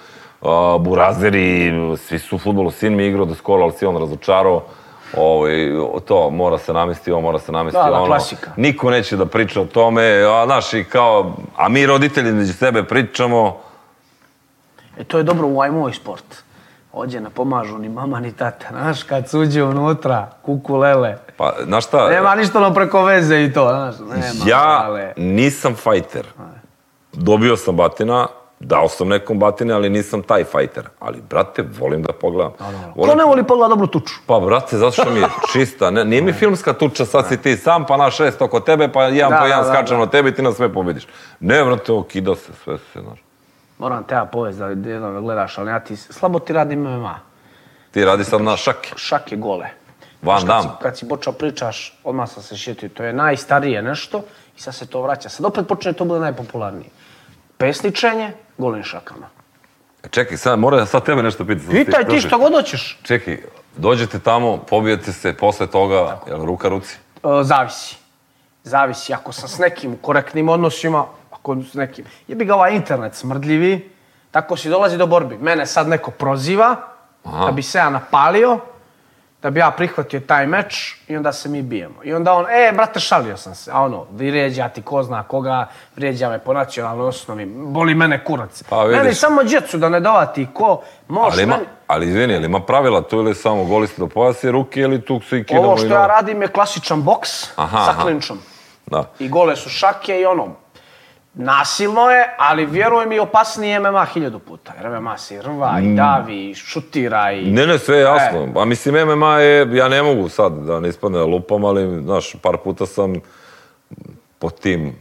uh, Burazeri, svi su u futbolu, sin mi igrao do skola, ali si on razočarao. Ovaj, to, mora se namesti ovo, mora se namesti da, da, ono. Klasika. Niko neće da priča o tome, a naš i kao, a mi roditelji među sebe pričamo. E, to je dobro uajmo ajmovoj sport. Ođe na pomažu ni mama ni tata, znaš, kad suđe unutra, kuku lele. Pa, znaš šta? Nema ništa nam preko veze i to, znaš, nema. Ja ale... nisam fajter. Dobio sam batina, dao sam nekom batine, ali nisam taj fajter. Ali, brate, volim da pogledam. Da, da. da. Volim... Ko ne voli pogleda dobru tuču? Pa, brate, zato što mi je (laughs) čista. Ne, nije mi da. filmska tuča, sad si ti da. sam, pa na šest oko tebe, pa jedan da, po jedan skačem na tebe i ti nas sve pobediš. Ne, brate, ovo kida se, sve se, znaš moram te ja povest da jedno da gledaš, ali ja ti, slabo ti radi MMA. Ti radi sad na šake. Šake gole. Van dam. Kad, kad si počeo pričaš, odmah sam se šitio, to je najstarije nešto i sad se to vraća. Sad opet počne to bude najpopularnije. Pesničenje golim šakama. E, čekaj, sad mora da sad tebe nešto pitati. Pitaj ti što god hoćeš. Čekaj, dođete tamo, pobijete se, posle toga, Tako. jel ruka ruci? E, zavisi. Zavisi. Ako sam s nekim korektnim odnosima, Tako s nekim. Jebi ga ovaj internet smrdljivi, tako si dolazi do borbi. Mene sad neko proziva, Aha. da bi se ja napalio, da bi ja prihvatio taj meč i onda se mi bijemo. I onda on, e, brate, šalio sam se. A ono, vrijeđa ti ko zna koga, vrijeđa me po nacionalnoj osnovi, boli mene kurac. Pa vidiš. Meni samo djecu da ne dovati ko, može ali ima, meni... Ali izvini, ali ima pravila to ili samo goli ste do pojasa ruke ili tu se i kidamo? Ovo što ja radim je klasičan boks aha, sa klinčom. Da. I gole su šake i onom. Nasilno je, ali vjerujem i opasnije MMA hiljadu puta. Jer MMA se rva i mm. davi i šutira i... Ne, ne, sve je e. jasno. E. A mislim, MMA je, ja ne mogu sad da ne ispadne lupam, ali, znaš, par puta sam po tim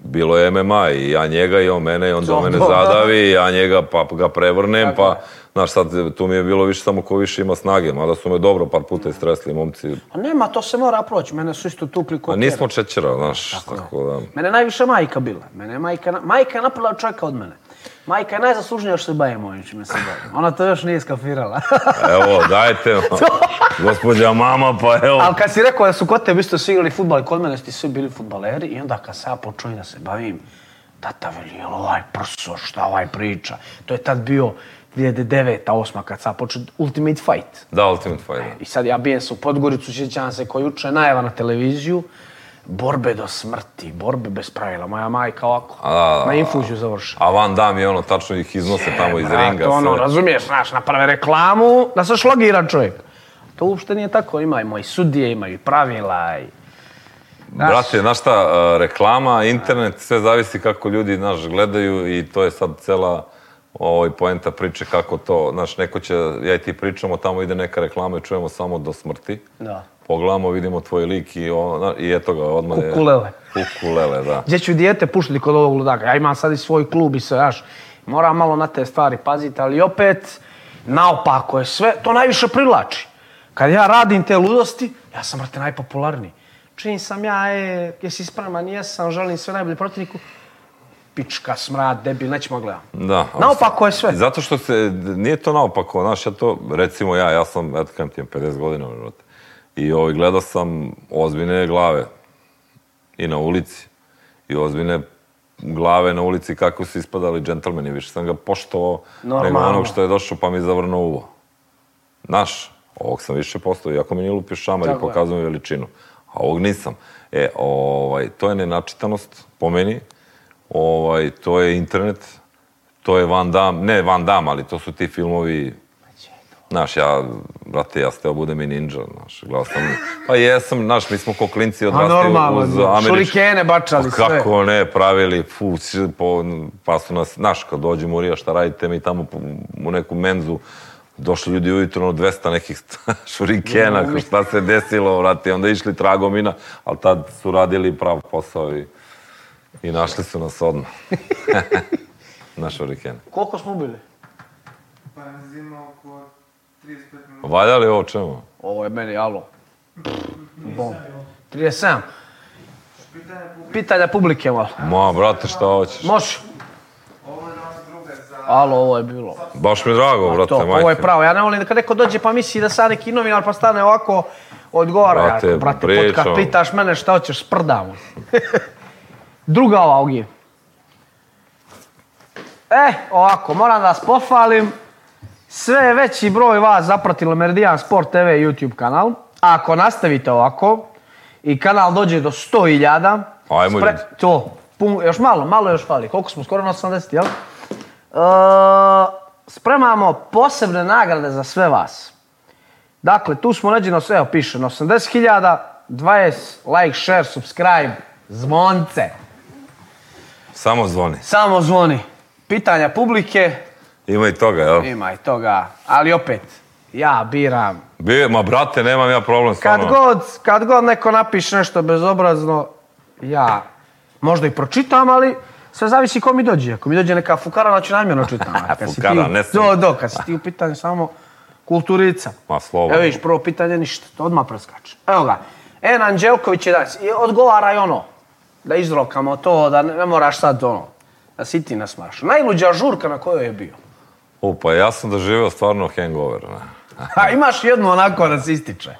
bilo je MMA i ja njega i on mene i on do mene zadavi, ja njega pa ga prevrnem, pa Znaš, sad tu mi je bilo više samo ko više ima snage, mada su me dobro par puta istresli momci. A nema, to se mora proći, mene su isto tukli ko A nismo čečera, znaš, tako, tako da. Mene najviše majka bila, mene je majka, majka je napravila čovjeka od mene. Majka je najzaslužnija što se bavim ovim čime se bavim. Ona to još nije iskafirala. (laughs) evo, dajte, gospođa mama, pa evo. Ali kad si rekao da su kod tebe isto svi igrali futbal i kod mene su svi bili futbaleri i onda kad sam ja počeo da se bavim, tata veli, jel ovaj prso, šta ovaj priča? To je tad bio 2009. 8. kad sad počeo Ultimate Fight. Da, Ultimate Fight, da. I sad ja bijem se u Podgoricu, sjećam se koji uče najava na televiziju, borbe do smrti, borbe bez pravila, moja majka ovako, a, da, da, na da. infuziju završa. A Van Dam je ono, tačno ih iznose je, tamo iz brat, ringa. ono, sve. razumiješ, znaš, naprave reklamu, da se šlogira čovjek. To uopšte nije tako, ima i moji sudije, ima i pravila i... Naš... Brate, znaš šta, e, reklama, internet, sve zavisi kako ljudi, naš, gledaju i to je sad cela ovaj, poenta priče kako to, znaš, neko će, ja i ti pričamo, tamo ide neka reklama i čujemo samo do smrti. Da. Pogledamo, vidimo tvoj lik i, on, i eto ga, odmah je... Kukulele. Kukulele, da. Gdje ću dijete puštiti kod ovog ludaka? Ja imam sad i svoj klub i sve, znaš, moram malo na te stvari paziti, ali opet, naopako je sve, to najviše privlači. Kad ja radim te ludosti, ja sam, brate, najpopularniji. Čim sam ja, e, jesi spreman, jesam, želim sve najbolje protivniku, pička, smrad, debil, nećemo gledam. Da. da naopako je sve. Zato što se, nije to naopako, znaš, ja to, recimo ja, ja sam, eto kam ti 50 godina, vrlote, i ovaj, gledao sam ozbiljne glave i na ulici i ozbiljne glave na ulici kako su ispadali džentlmeni, više sam ga poštovao nego onog što je došao pa mi zavrnuo uvo. Naš, ovog sam više postao, iako mi nije lupio šamar i pokazuje veličinu, a ovog nisam. E, ovaj, to je nenačitanost po meni, Ovaj, to je internet, to je Van Damme, ne Van Damme, ali to su ti filmovi Znaš, ja, brate, ja steo budem i ninja, znaš, gledao sam, pa jesam, znaš, mi smo ko klinci odrastili uz normalno, da. šurikene bačali pa sve. Kako ne, pravili, fu, po, pa su nas, znaš, kad dođemo u Rija, šta radite mi tamo u neku menzu, došli ljudi ujutro na 200 nekih (laughs) šurikena, no, šta se desilo, brate, onda išli tragomina, ali tad su radili prav posao i... I našli su nas odmah. (laughs) Na šurikene. Koliko smo bili? Pa je zima da oko 35 minuta. Valja li ovo čemu? Ovo je meni, alo. Bom. 37. Pitanja publike malo. Ma, brate, šta hoćeš? Može. Alo, ovo je bilo. Baš mi je drago, brate, to, majke. Ovo je pravo. Ja ne volim da kad neko dođe pa misli da sad neki novinar pa stane ovako, odgovara. Brate, ja, brate, brate put pitaš mene šta hoćeš, sprdam. (laughs) Druga Augije. E, ovako, moram da vas pohvalim. Sve veći broj vas zapratilo Meridian Sport TV YouTube kanal. A ako nastavite ovako i kanal dođe do 100.000... Ajmo spre... To, pun, još malo, malo još fali. Koliko smo? Skoro na 80, jel? E, spremamo posebne nagrade za sve vas. Dakle, tu smo neđe na evo piše, na 80.000, 20 like, share, subscribe, zvonce. Samo zvoni. Samo zvoni. Pitanja publike. Ima i toga, jel? Ima i toga. Ali opet, ja biram. Bi, ma brate, nemam ja problem s kad god, kad god neko napiše nešto bezobrazno, ja možda i pročitam, ali sve zavisi ko mi dođe. Ako mi dođe neka fukara, znači namjerno čitam. (laughs) Kad fukara, ti, ne sam. Do, do, kad si ti u pitanju samo kulturica. Ma slovo. Evo vidiš, prvo pitanje ništa, to odmah preskače. Evo ga, En Anđelković je danas, odgovara i ono, da izrokamo to, da ne, moraš sad ono, da si ti nas maš. Najluđa žurka na kojoj je bio. U, pa ja sam doživio stvarno hangover. Ne? A imaš jednu onako da se ističe.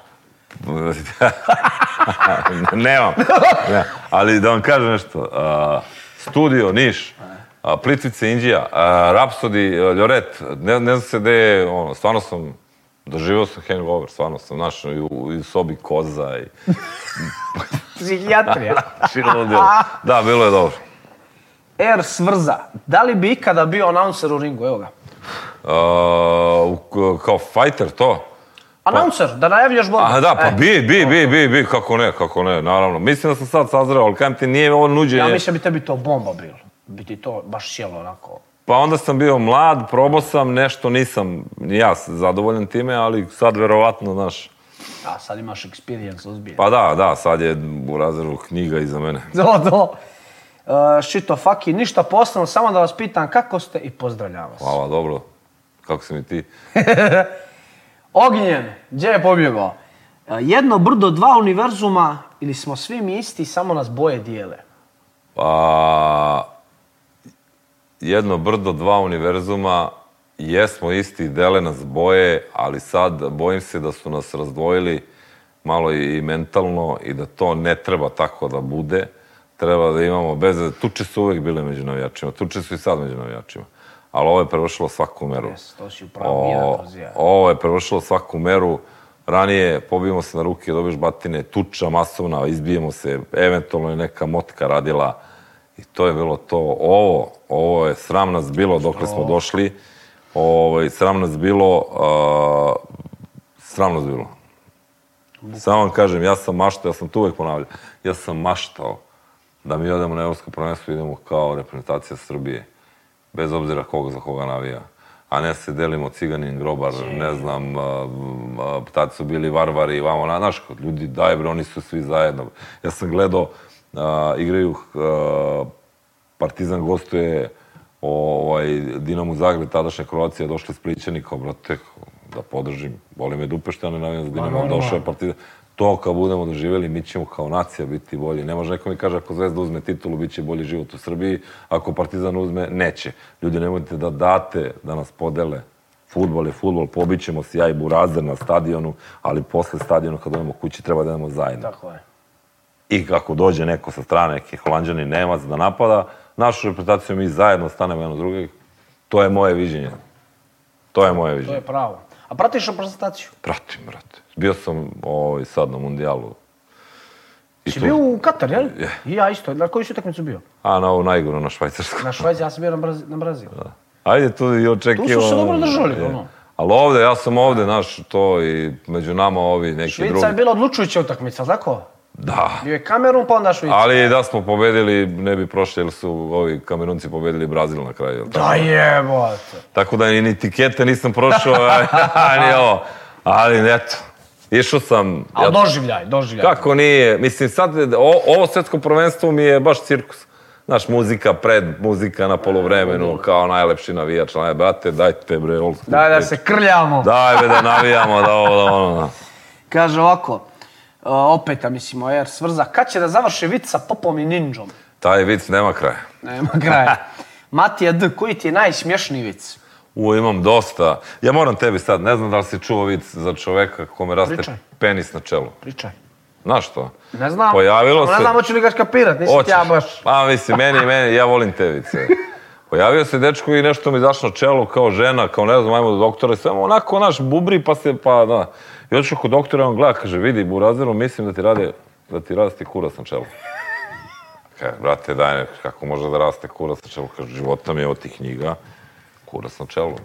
(laughs) Nemam. Ne. Ali da vam kažem nešto. A, studio, Niš, a, Plitvice, Indija, Rapsodi, Ljoret, ne, ne znam se gde je, ono, stvarno sam Doživao sam hangover, stvarno sam, našao i u, u sobi koza i... (laughs) Psihijatrija. (laughs) da, bilo je dobro. Er Svrza, da li bi ikada bio announcer u ringu, evo ga? Uh, kao fighter to? Announcer, pa, da najavljaš borbu. A da, pa e. bi, bi, bi, bi, bi, kako ne, kako ne, naravno. Mislim da sam sad sazreo, ali kajem ti nije ovo nuđenje... Ja mislim da bi tebi to bomba bilo. Bi ti to baš sjelo onako... Pa onda sam bio mlad, probao sam, nešto nisam ja zadovoljan time, ali sad verovatno, znaš... A da, sad imaš experience ozbiljno. Pa da, da, sad je u razredu knjiga iza mene. (laughs) Do, do. Uh, šito faki, ništa posebno, samo da vas pitam kako ste i pozdravljam vas. Hvala, dobro. Kako si mi ti? (laughs) Ognjen, gdje je pobjegao? E, jedno brdo, dva univerzuma ili smo svi mi isti, samo nas boje dijele? Pa jedno brdo, dva univerzuma, jesmo isti, dele nas boje, ali sad bojim se da su nas razdvojili malo i mentalno i da to ne treba tako da bude. Treba da imamo bez... Tuče su uvek bile među navijačima, tuče su i sad među navijačima. Ali ovo je prevršilo svaku meru. Yes, to si upravo ja, Ovo je prevršilo svaku meru. Ranije pobijemo se na ruke, dobiješ batine, tuča masovna, izbijemo se, eventualno je neka motka radila, I to je bilo to. Ovo, ovo je sram nas bilo dokle smo došli. Ovo, ovaj, sram nas bilo, uh, sram nas bilo. Samo vam kažem, ja sam maštao, ja sam to uvek ponavljao, ja sam maštao da mi odemo na evropsko prvenstvo idemo kao reprezentacija Srbije. Bez obzira koga za koga navija. A ne se delimo ciganin, grobar, ne znam, tad su bili varvari i vamo, znaš, ljudi, daj bre, oni su svi zajedno. Ja sam gledao a, igraju a, Partizan gostuje ovaj, Dinamo Zagreb, tadašnja Kroacija, došli iz Plićanika, brate, da podržim. Volim je Dupeštane, navijam za Dinamo, došao je Partizan. To kad budemo doživjeli, mi ćemo kao nacija biti bolji. Ne može neko mi kaže, ako Zvezda uzme titulu, bit će bolji život u Srbiji, ako Partizan uzme, neće. Ljudi, nemojte da date da nas podele. Futbol je futbol, pobit ćemo se ja i Burazer na stadionu, ali posle stadionu kad odemo kući treba da idemo zajedno. Tako je i kako dođe neko sa strane, neki holandžani, nemac da napada, našu reprezentaciju mi zajedno stanemo jedno drugih. To je moje viđenje. To je moje viđenje. To je pravo. A pratiš reprezentaciju? Pratim, brate. Bio sam ovaj, sad na mundijalu. I si tu... bio u Katar, jel? Je. I ja isto. Na koju si utakmicu bio? A, na ovu najgoru, na Švajcarsku. Na Švajcarsku, ja sam bio na, Braz... na Brazil. Da. Ajde, tu i očekivamo... Tu su se dobro držali, je. ono. Ali ovde, ja sam ovde, znaš, to i među nama ovi neki Švica drugi... Švica je bila odlučujuća utakmica, tako? Da. Bio je Kamerun, pa onda Švicarska. Ali da smo pobedili, ne bi prošli, jer su ovi Kamerunci pobedili Brazil na kraju. Jel da tako? Da jebote. Tako da ni etikete nisam prošao, (laughs) ni ovo. Ali eto, Išao sam... A ja, doživljaj, doživljaj. Kako nije? Mislim, sad, o, ovo svetsko prvenstvo mi je baš cirkus. Znaš, muzika pred, muzika na polovremenu, kao najlepši navijač, naj, brate, dajte bre, old Daj da se krljamo. Daj bre, da navijamo, da ovo, da ono. Da. Kaže ovako, Eh, opet, a mislim, o ovaj Air Svrza. Kad će da završi vic sa Popom i Ninjom? Taj vic nema kraja. Nema kraja. (laughs) Matija D, koji ti je najsmješniji vic? U, imam dosta. Ja moram tebi sad, ne znam da li si čuo vic za čoveka kome raste Pričaj. penis na čelu. Pričaj. Znaš što? Ne znam. Pojavilo se... Ne znam, hoću li ga škapirat, nisi ti ja baš... Pa mislim, meni, meni, ja volim te vice. (laughs) Pojavio se dečko i nešto mi zašlo čelo kao žena, kao ne znam, ajmo do doktora i sve, onako naš bubri pa se, pa da. I otišao kod doktora, on gleda, kaže, vidi, burazeru, mislim da ti rade, da ti raste kurac na čelu. Kaže, brate, daj, ne, kako može da raste kurac na čelu? Kaže, života mi je od tih knjiga, kurac na čelu.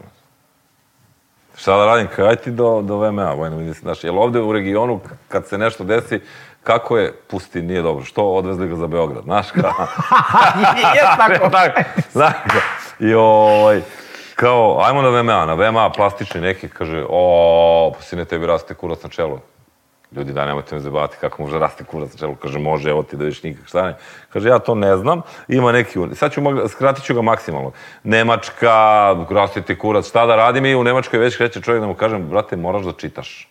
Šta da radim? Kaj ti do, do VMA, vojna medicina. Znaš, jel ovde u regionu, kad se nešto desi, kako je, pusti, nije dobro. Što odvezli ga za Beograd, znaš ka? (laughs) je tako. tako. (laughs) Znaš ka. I ovaj, kao, ajmo na VMA, na VMA plastični neki, kaže, o, pa sine, tebi raste kurac na čelo. Ljudi, da, nemojte me zabavati kako može rasti kurac na čelo? Kaže, može, evo ti da vidiš nikak šta ne. Kaže, ja to ne znam, ima neki, sad ću, skratit ću ga maksimalno. Nemačka, raste ti kurac, šta da radim i u Nemačkoj već kreće čovjek da mu kažem, brate, moraš da čitaš.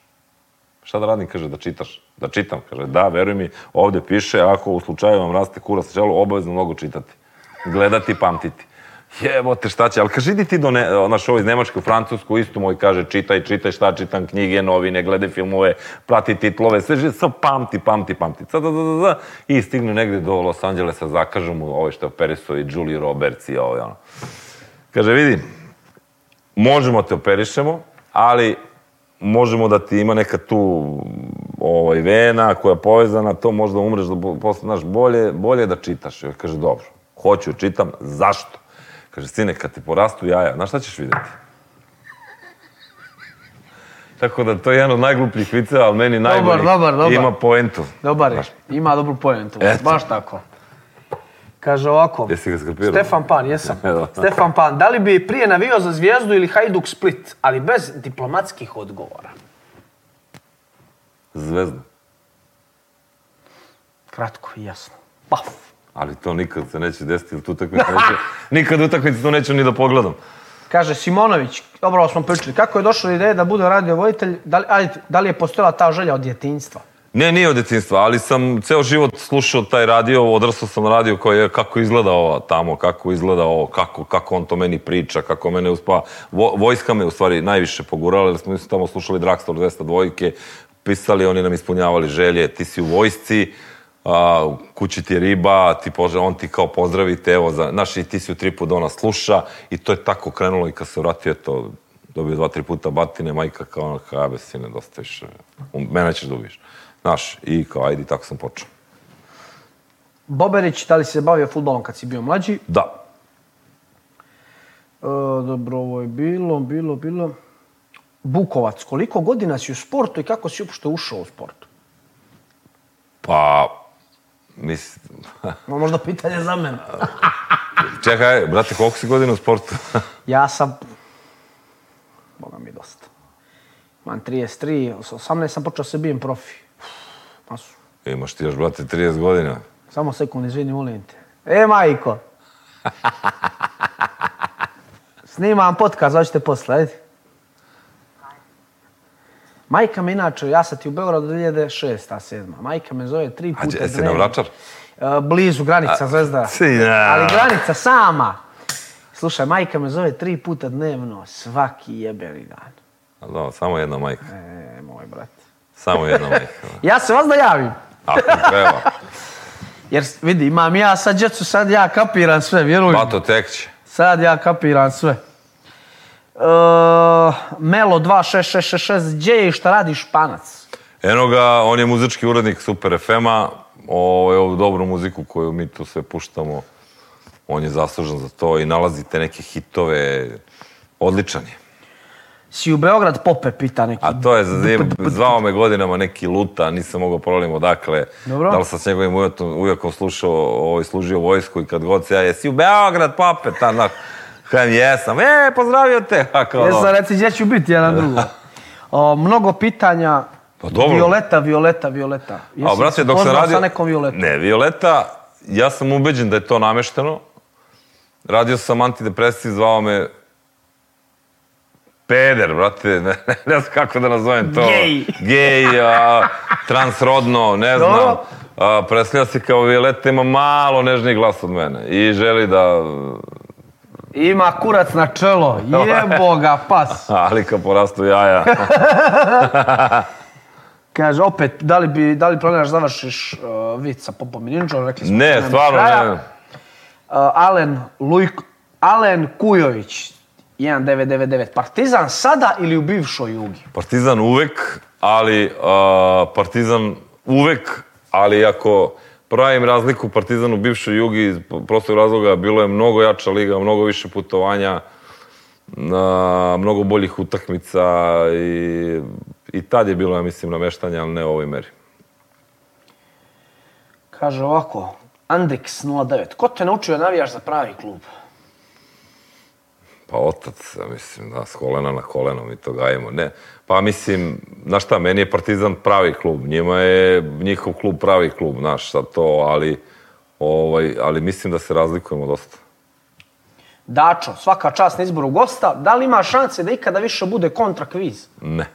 Šta da radim? Kaže, da čitaš. Da čitam. Kaže, da, veruj mi, ovde piše, ako u slučaju vam raste kurac na čelo, obavezno mnogo čitati. Gledati, pamtiti jebote šta će, ali kaže idi ti do, ne, naš ovo iz Nemačke u Francusku, isto moj kaže čitaj, čitaj šta čitam, knjige, novine, glede filmove, prati titlove, sve žive, sad pamti, pamti, pamti, sad, da, da, da, da, i stignu negde do Los Angelesa, zakažu mu ovo što operiso i Julie Roberts i ovo, ono. Kaže, vidi, možemo te operišemo, ali možemo da ti ima neka tu ovaj, vena koja je povezana, to možda umreš da posle, znaš, bolje, bolje da čitaš. Jer kaže, dobro, hoću, čitam, zašto? Kaže, sine, kad ti porastu jaja, znaš šta ćeš videti? Tako da to je jedan od najglupljih viceva, ali meni dobar, najbolji. Dobar, dobar, Ima poentu. Dobar je, ima dobru poentu. Eto. Baš tako. Kaže ovako. Jesi ga skrpirao? Stefan Pan, jesam. (laughs) Stefan Pan, da li bi prije navio za Zvijezdu ili Hajduk Split, ali bez diplomatskih odgovora? Zvezdu. Kratko i jasno. Paf. Ali to nikad se neće desiti, ili tu utakmicu neće... (laughs) nikad utakmicu tu neću ni da pogledam. Kaže Simonović, dobro smo pričali, kako je došla ideja da bude radio voditelj, da li, ali, da li je postojala ta želja od djetinjstva? Ne, nije od djetinjstva, ali sam ceo život slušao taj radio, odrastao sam radio koji je kako izgleda ova tamo, kako izgleda ovo, kako, kako on to meni priča, kako mene uspava. Vo, vojska me u stvari najviše pogurala, jer smo tamo slušali Dragstor 202 dvojke, pisali, oni nam ispunjavali želje, ti si u vojsci, a, uh, kući ti je riba, ti pože, on ti kao pozdravite, evo, za, znaš, i ti si u tripu da ona sluša i to je tako krenulo i kad se vratio, eto, dobio dva, tri puta batine, majka kao ono, kao, abe, sine, dosta više, mene ćeš da ubiješ. Znaš, i kao, ajde, tako sam počeo. Boberić, da li si se bavio futbolom kad si bio mlađi? Da. E, dobro, ovo je bilo, bilo, bilo. Bukovac, koliko godina si u sportu i kako si uopšte ušao u sportu? Pa, Mislim... (laughs) možda pitanje za mene. (laughs) Čekaj, brate, koliko si godina u sportu? (laughs) ja sam... Boga mi dosta. Imam 33, 18 sam počeo se bijem profi. Masu. E, imaš ti još, brate, 30 godina. Samo sekund, izvini, molim te. E, majko! Snimam podcast, zvaću te posle, ajde. Majka me inače, ja sam ti u Beogradu 2006. 7. Majka me zove tri puta. dnevno. A jesi na vračar? E, blizu granica, A, zvezda. Sina. Da. Ali granica sama. Slušaj, majka me zove tri puta dnevno, svaki jebeli dan. Alo, samo jedna majka. E, moj brat. Samo jedna majka. (laughs) ja se vas da javim. Ako evo. (laughs) Jer vidi, imam ja sad djecu, sad ja kapiram sve, vjerujem. Pa Bato, tek će. Sad ja kapiram sve. Uh, Melo 26666, gdje je i šta radi Španac? Eno ga, on je muzički urednik Super FM-a, ovu dobru muziku koju mi tu sve puštamo, on je zaslužen za to i nalazite neke hitove, odličan je. Si u Beograd Pope pita neki. A to je, (laughs) zvao me godinama neki luta, nisam mogao da prolim odakle. Dobro. Da li sam s njegovim ujakom slušao, ovaj, služio vojsku i kad god se ja, si u Beograd Pope, ta, Kažem, jesam. E, pozdravio te. A kao, Jesam, reci, gdje ću biti jedan drugo. (laughs) O, mnogo pitanja. Pa dobro. Violeta, Violeta, Violeta. Jesi A, brate, dok sam radio... sa nekom Violeta? Ne, Violeta, ja sam ubeđen da je to namešteno. Radio sam antidepresiji, zvao me peder, brate, ne, (laughs) ne, ne znam kako da nazovem to. Gej. Gej, transrodno, ne znam. Dobro. A, preslija se kao Violeta, ima malo nežniji glas od mene i želi da Ima kurac na čelo, jeboga, pas. (laughs) Ali kad porastu jaja. (laughs) Kaže, opet, da li, bi, da li planiraš završiš uh, vic sa Popom Milinčom? Rekli smo ne, da stvarno ne. Uh, Alen, Lujk, Alen Kujović, 1999. Partizan sada ili u bivšoj Jugi? Partizan uvek, ali uh, Partizan uvek, ali ako pravim razliku Partizanu bivšoj Jugi iz prostog razloga, bilo je mnogo jača liga, mnogo više putovanja, na mnogo boljih utakmica i, i tad je bilo, ja mislim, nameštanja, ali ne u ovoj meri. Kaže ovako, Andrix 09, ko te naučio da navijaš za pravi klub? Pa otac, ja mislim, da, s kolena na koleno mi to gajimo. Ne, Pa mislim, na šta, meni je Partizan pravi klub, njima je njihov klub pravi klub, znaš, sad to, ali, ovaj, ali mislim da se razlikujemo dosta. Dačo, svaka čast na izboru gosta, da li ima šanse da ikada više bude kontra kviz? Ne.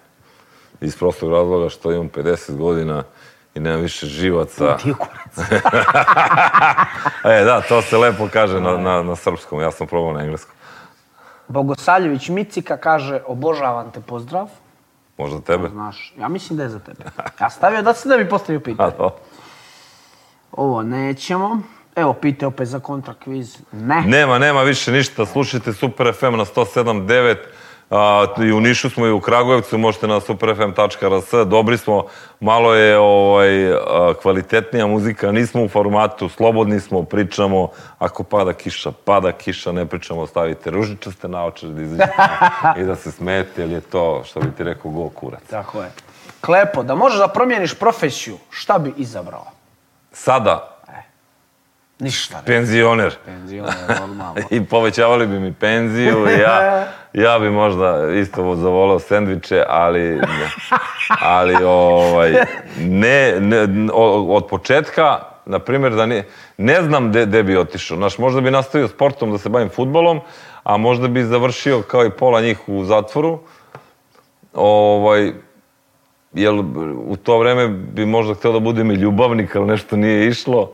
Iz prostog razloga što imam 50 godina i nemam više živaca. Ti kurac. (laughs) e, da, to se lepo kaže na, na, na srpskom, ja sam probao na engleskom. Bogosavljević Micika kaže, obožavam te, pozdrav. Možda tebe? Pa znaš, ja mislim da je za tebe. Ja stavio da se da bi postavio pitanje. Pa Ovo nećemo. Evo, pite opet za kontra kviz. Ne. Nema, nema više ništa. Slušajte Super FM na 107.9. A, I u Nišu smo i u Kragujevcu, možete na superfm.rs, dobri smo, malo je ovaj, kvalitetnija muzika, nismo u formatu, slobodni smo, pričamo, ako pada kiša, pada kiša, ne pričamo, stavite ružičaste naočare da izađete (laughs) i da se smete, jer je to, što bi ti rekao, go kurac. Tako je. Klepo, da možeš da promijeniš profesiju, šta bi izabrao? Sada, Ništa. Ne. Penzioner. Penzioner, normalno. (laughs) I povećavali bi mi penziju, i ja, ja bi možda isto zavolao sendviče, ali, ali ovaj, ne, ne od početka, na primjer, da ne, ne znam gde bi otišao. Znaš, možda bi nastavio sportom da se bavim futbolom, a možda bi završio kao i pola njih u zatvoru. Ovaj, jel, u to vreme bi možda hteo da budem i ljubavnik, ali nešto nije išlo.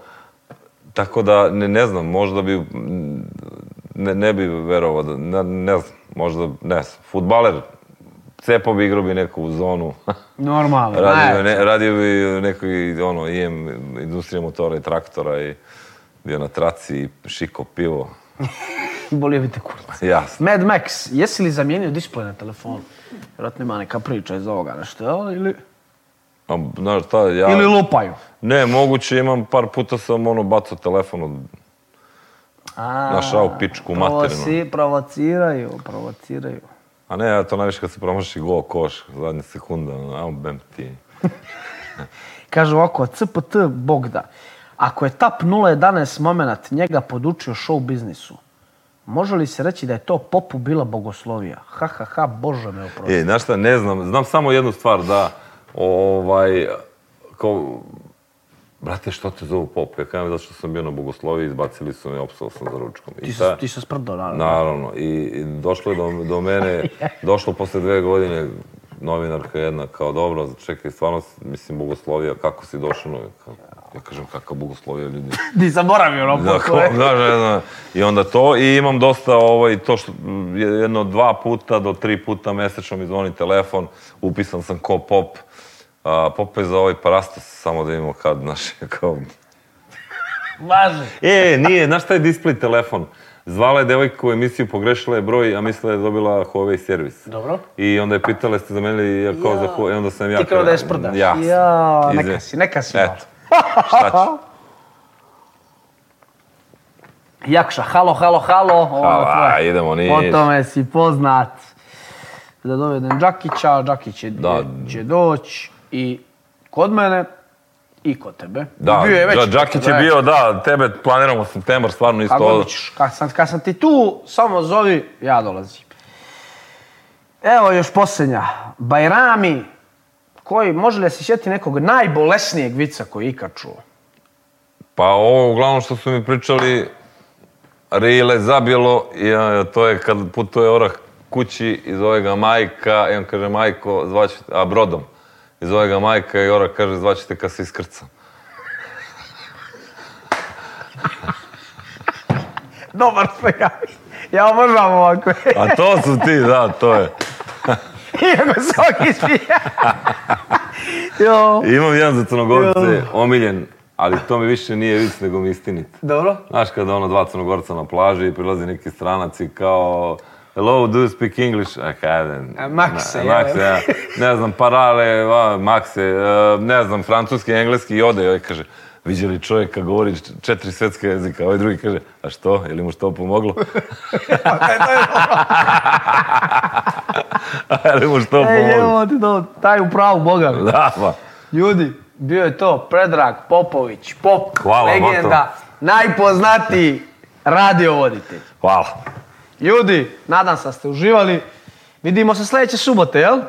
Tako da, ne, ne znam, možda bi, ne, ne bi verovao da, ne, ne znam, možda, ne znam, futbaler, cepo bi igrao bi neku u zonu. (laughs) Normalno, radio, bi, ne, radio bi neki, ono, IM, e industrija motora i traktora i bio na traci i šiko pivo. (laughs) Bolio bi te kurac. Jasno. Mad Max, jesi li zamijenio display na telefonu? Vjerojatno ima neka priča iz ovoga, nešto, ili... A, znaš šta, ja... Ili lupaju. Ne, moguće, imam par puta sam ono bacao telefon od A, našao pičku materinu. Provoci, provociraju, provociraju. A ne, to najviše kad se promaši go koš, zadnje sekunde, a bem ti. (laughs) Kažu ovako, CPT Bogda, ako je tap 011 moment njega podučio show biznisu, Može li se reći da je to popu bila bogoslovija? Ha, ha, ha, Bože me oprosti. E, znaš šta, ne znam. Znam samo jednu stvar, da, ovaj, kao, brate, što te zovu pop? Ja kažem, zato što sam bio na bogoslovi, izbacili su me, opsao sam za ručkom. I ti, ta, ti se sprdao, naravno. Naravno. I, i došlo je do, do mene, (laughs) došlo posle dve godine, novinarka jedna, kao dobro, čekaj, stvarno, mislim, bogoslovija, kako si došao? Kao, ja kažem, kakva bogoslovija ljudi. Ti (laughs) zaboravio ono poslove. Da, da, da, I onda to, i imam dosta, ovaj, to što, jedno dva puta do tri puta mesečno mi zvoni telefon, upisan sam ko pop, A, Popaj za ovaj parastos, samo da vidimo kad, znaš, (laughs) kao... Važi. E, nije, znaš šta je display telefon? Zvala je devojka u emisiju, pogrešila je broj, a mislila da je dobila Huawei servis. Dobro. I onda je pitala jeste zamenili ja, kao ja. za Huawei, i onda sam ja... Ti kao da je sprdaš. Ja. ja neka si, neka si. Eto. Šta ću? (laughs) Jakša, halo, halo, halo. Hvala, idemo, niš. Po tome si poznat. Da dovedem Đakića, Đakić će, da. će doći i kod mene i kod tebe. Da, bio je već Đakić je bio, da, tebe planiramo u septembar, stvarno isto. Kako ćeš, kad sam, kad sam ti tu, samo zovi, ja dolazim. Evo još posljednja. Bajrami, koji, može li da se sjeti nekog najbolesnijeg vica koji ikad čuo? Pa ovo, uglavnom što su mi pričali, Rile zabilo, i, to je kad putuje orah kući i zove ga majka, i on kaže, majko, zvaću, a brodom. I zove ga majka i Jora kaže, zvaćete kad se iskrcam. (laughs) Dobar svejak. Ja obožavam ovakve. (laughs) A to su ti, da, to je. (laughs) Iako svaki smija. jo. imam jedan za crnogorce, omiljen, ali to mi više nije vic nego mi istinit. Dobro. Znaš kada ono dva crnogorca na plaži i prilazi neki stranac i kao Hello, do you speak English? A kada? Makse, na, makse ja. Ne znam, parale, va, makse, e, ne znam, francuski, engleski i ode i ovaj kaže, viđeli čovjeka govori četiri svetska jezika, ovaj drugi kaže, a što, je li mu što pomoglo? (laughs) (laughs) a je li mu što pomoglo? ti to, taj u pravu Boga. Da, pa. Ljudi, bio je to Predrag Popović, pop, Hvala, legenda, moto. najpoznatiji radiovoditelj. Hvala. Ljudi, nadam se da ste uživali. Vidimo se sledeće subote, jel?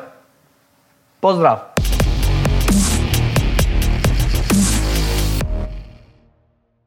Pozdrav!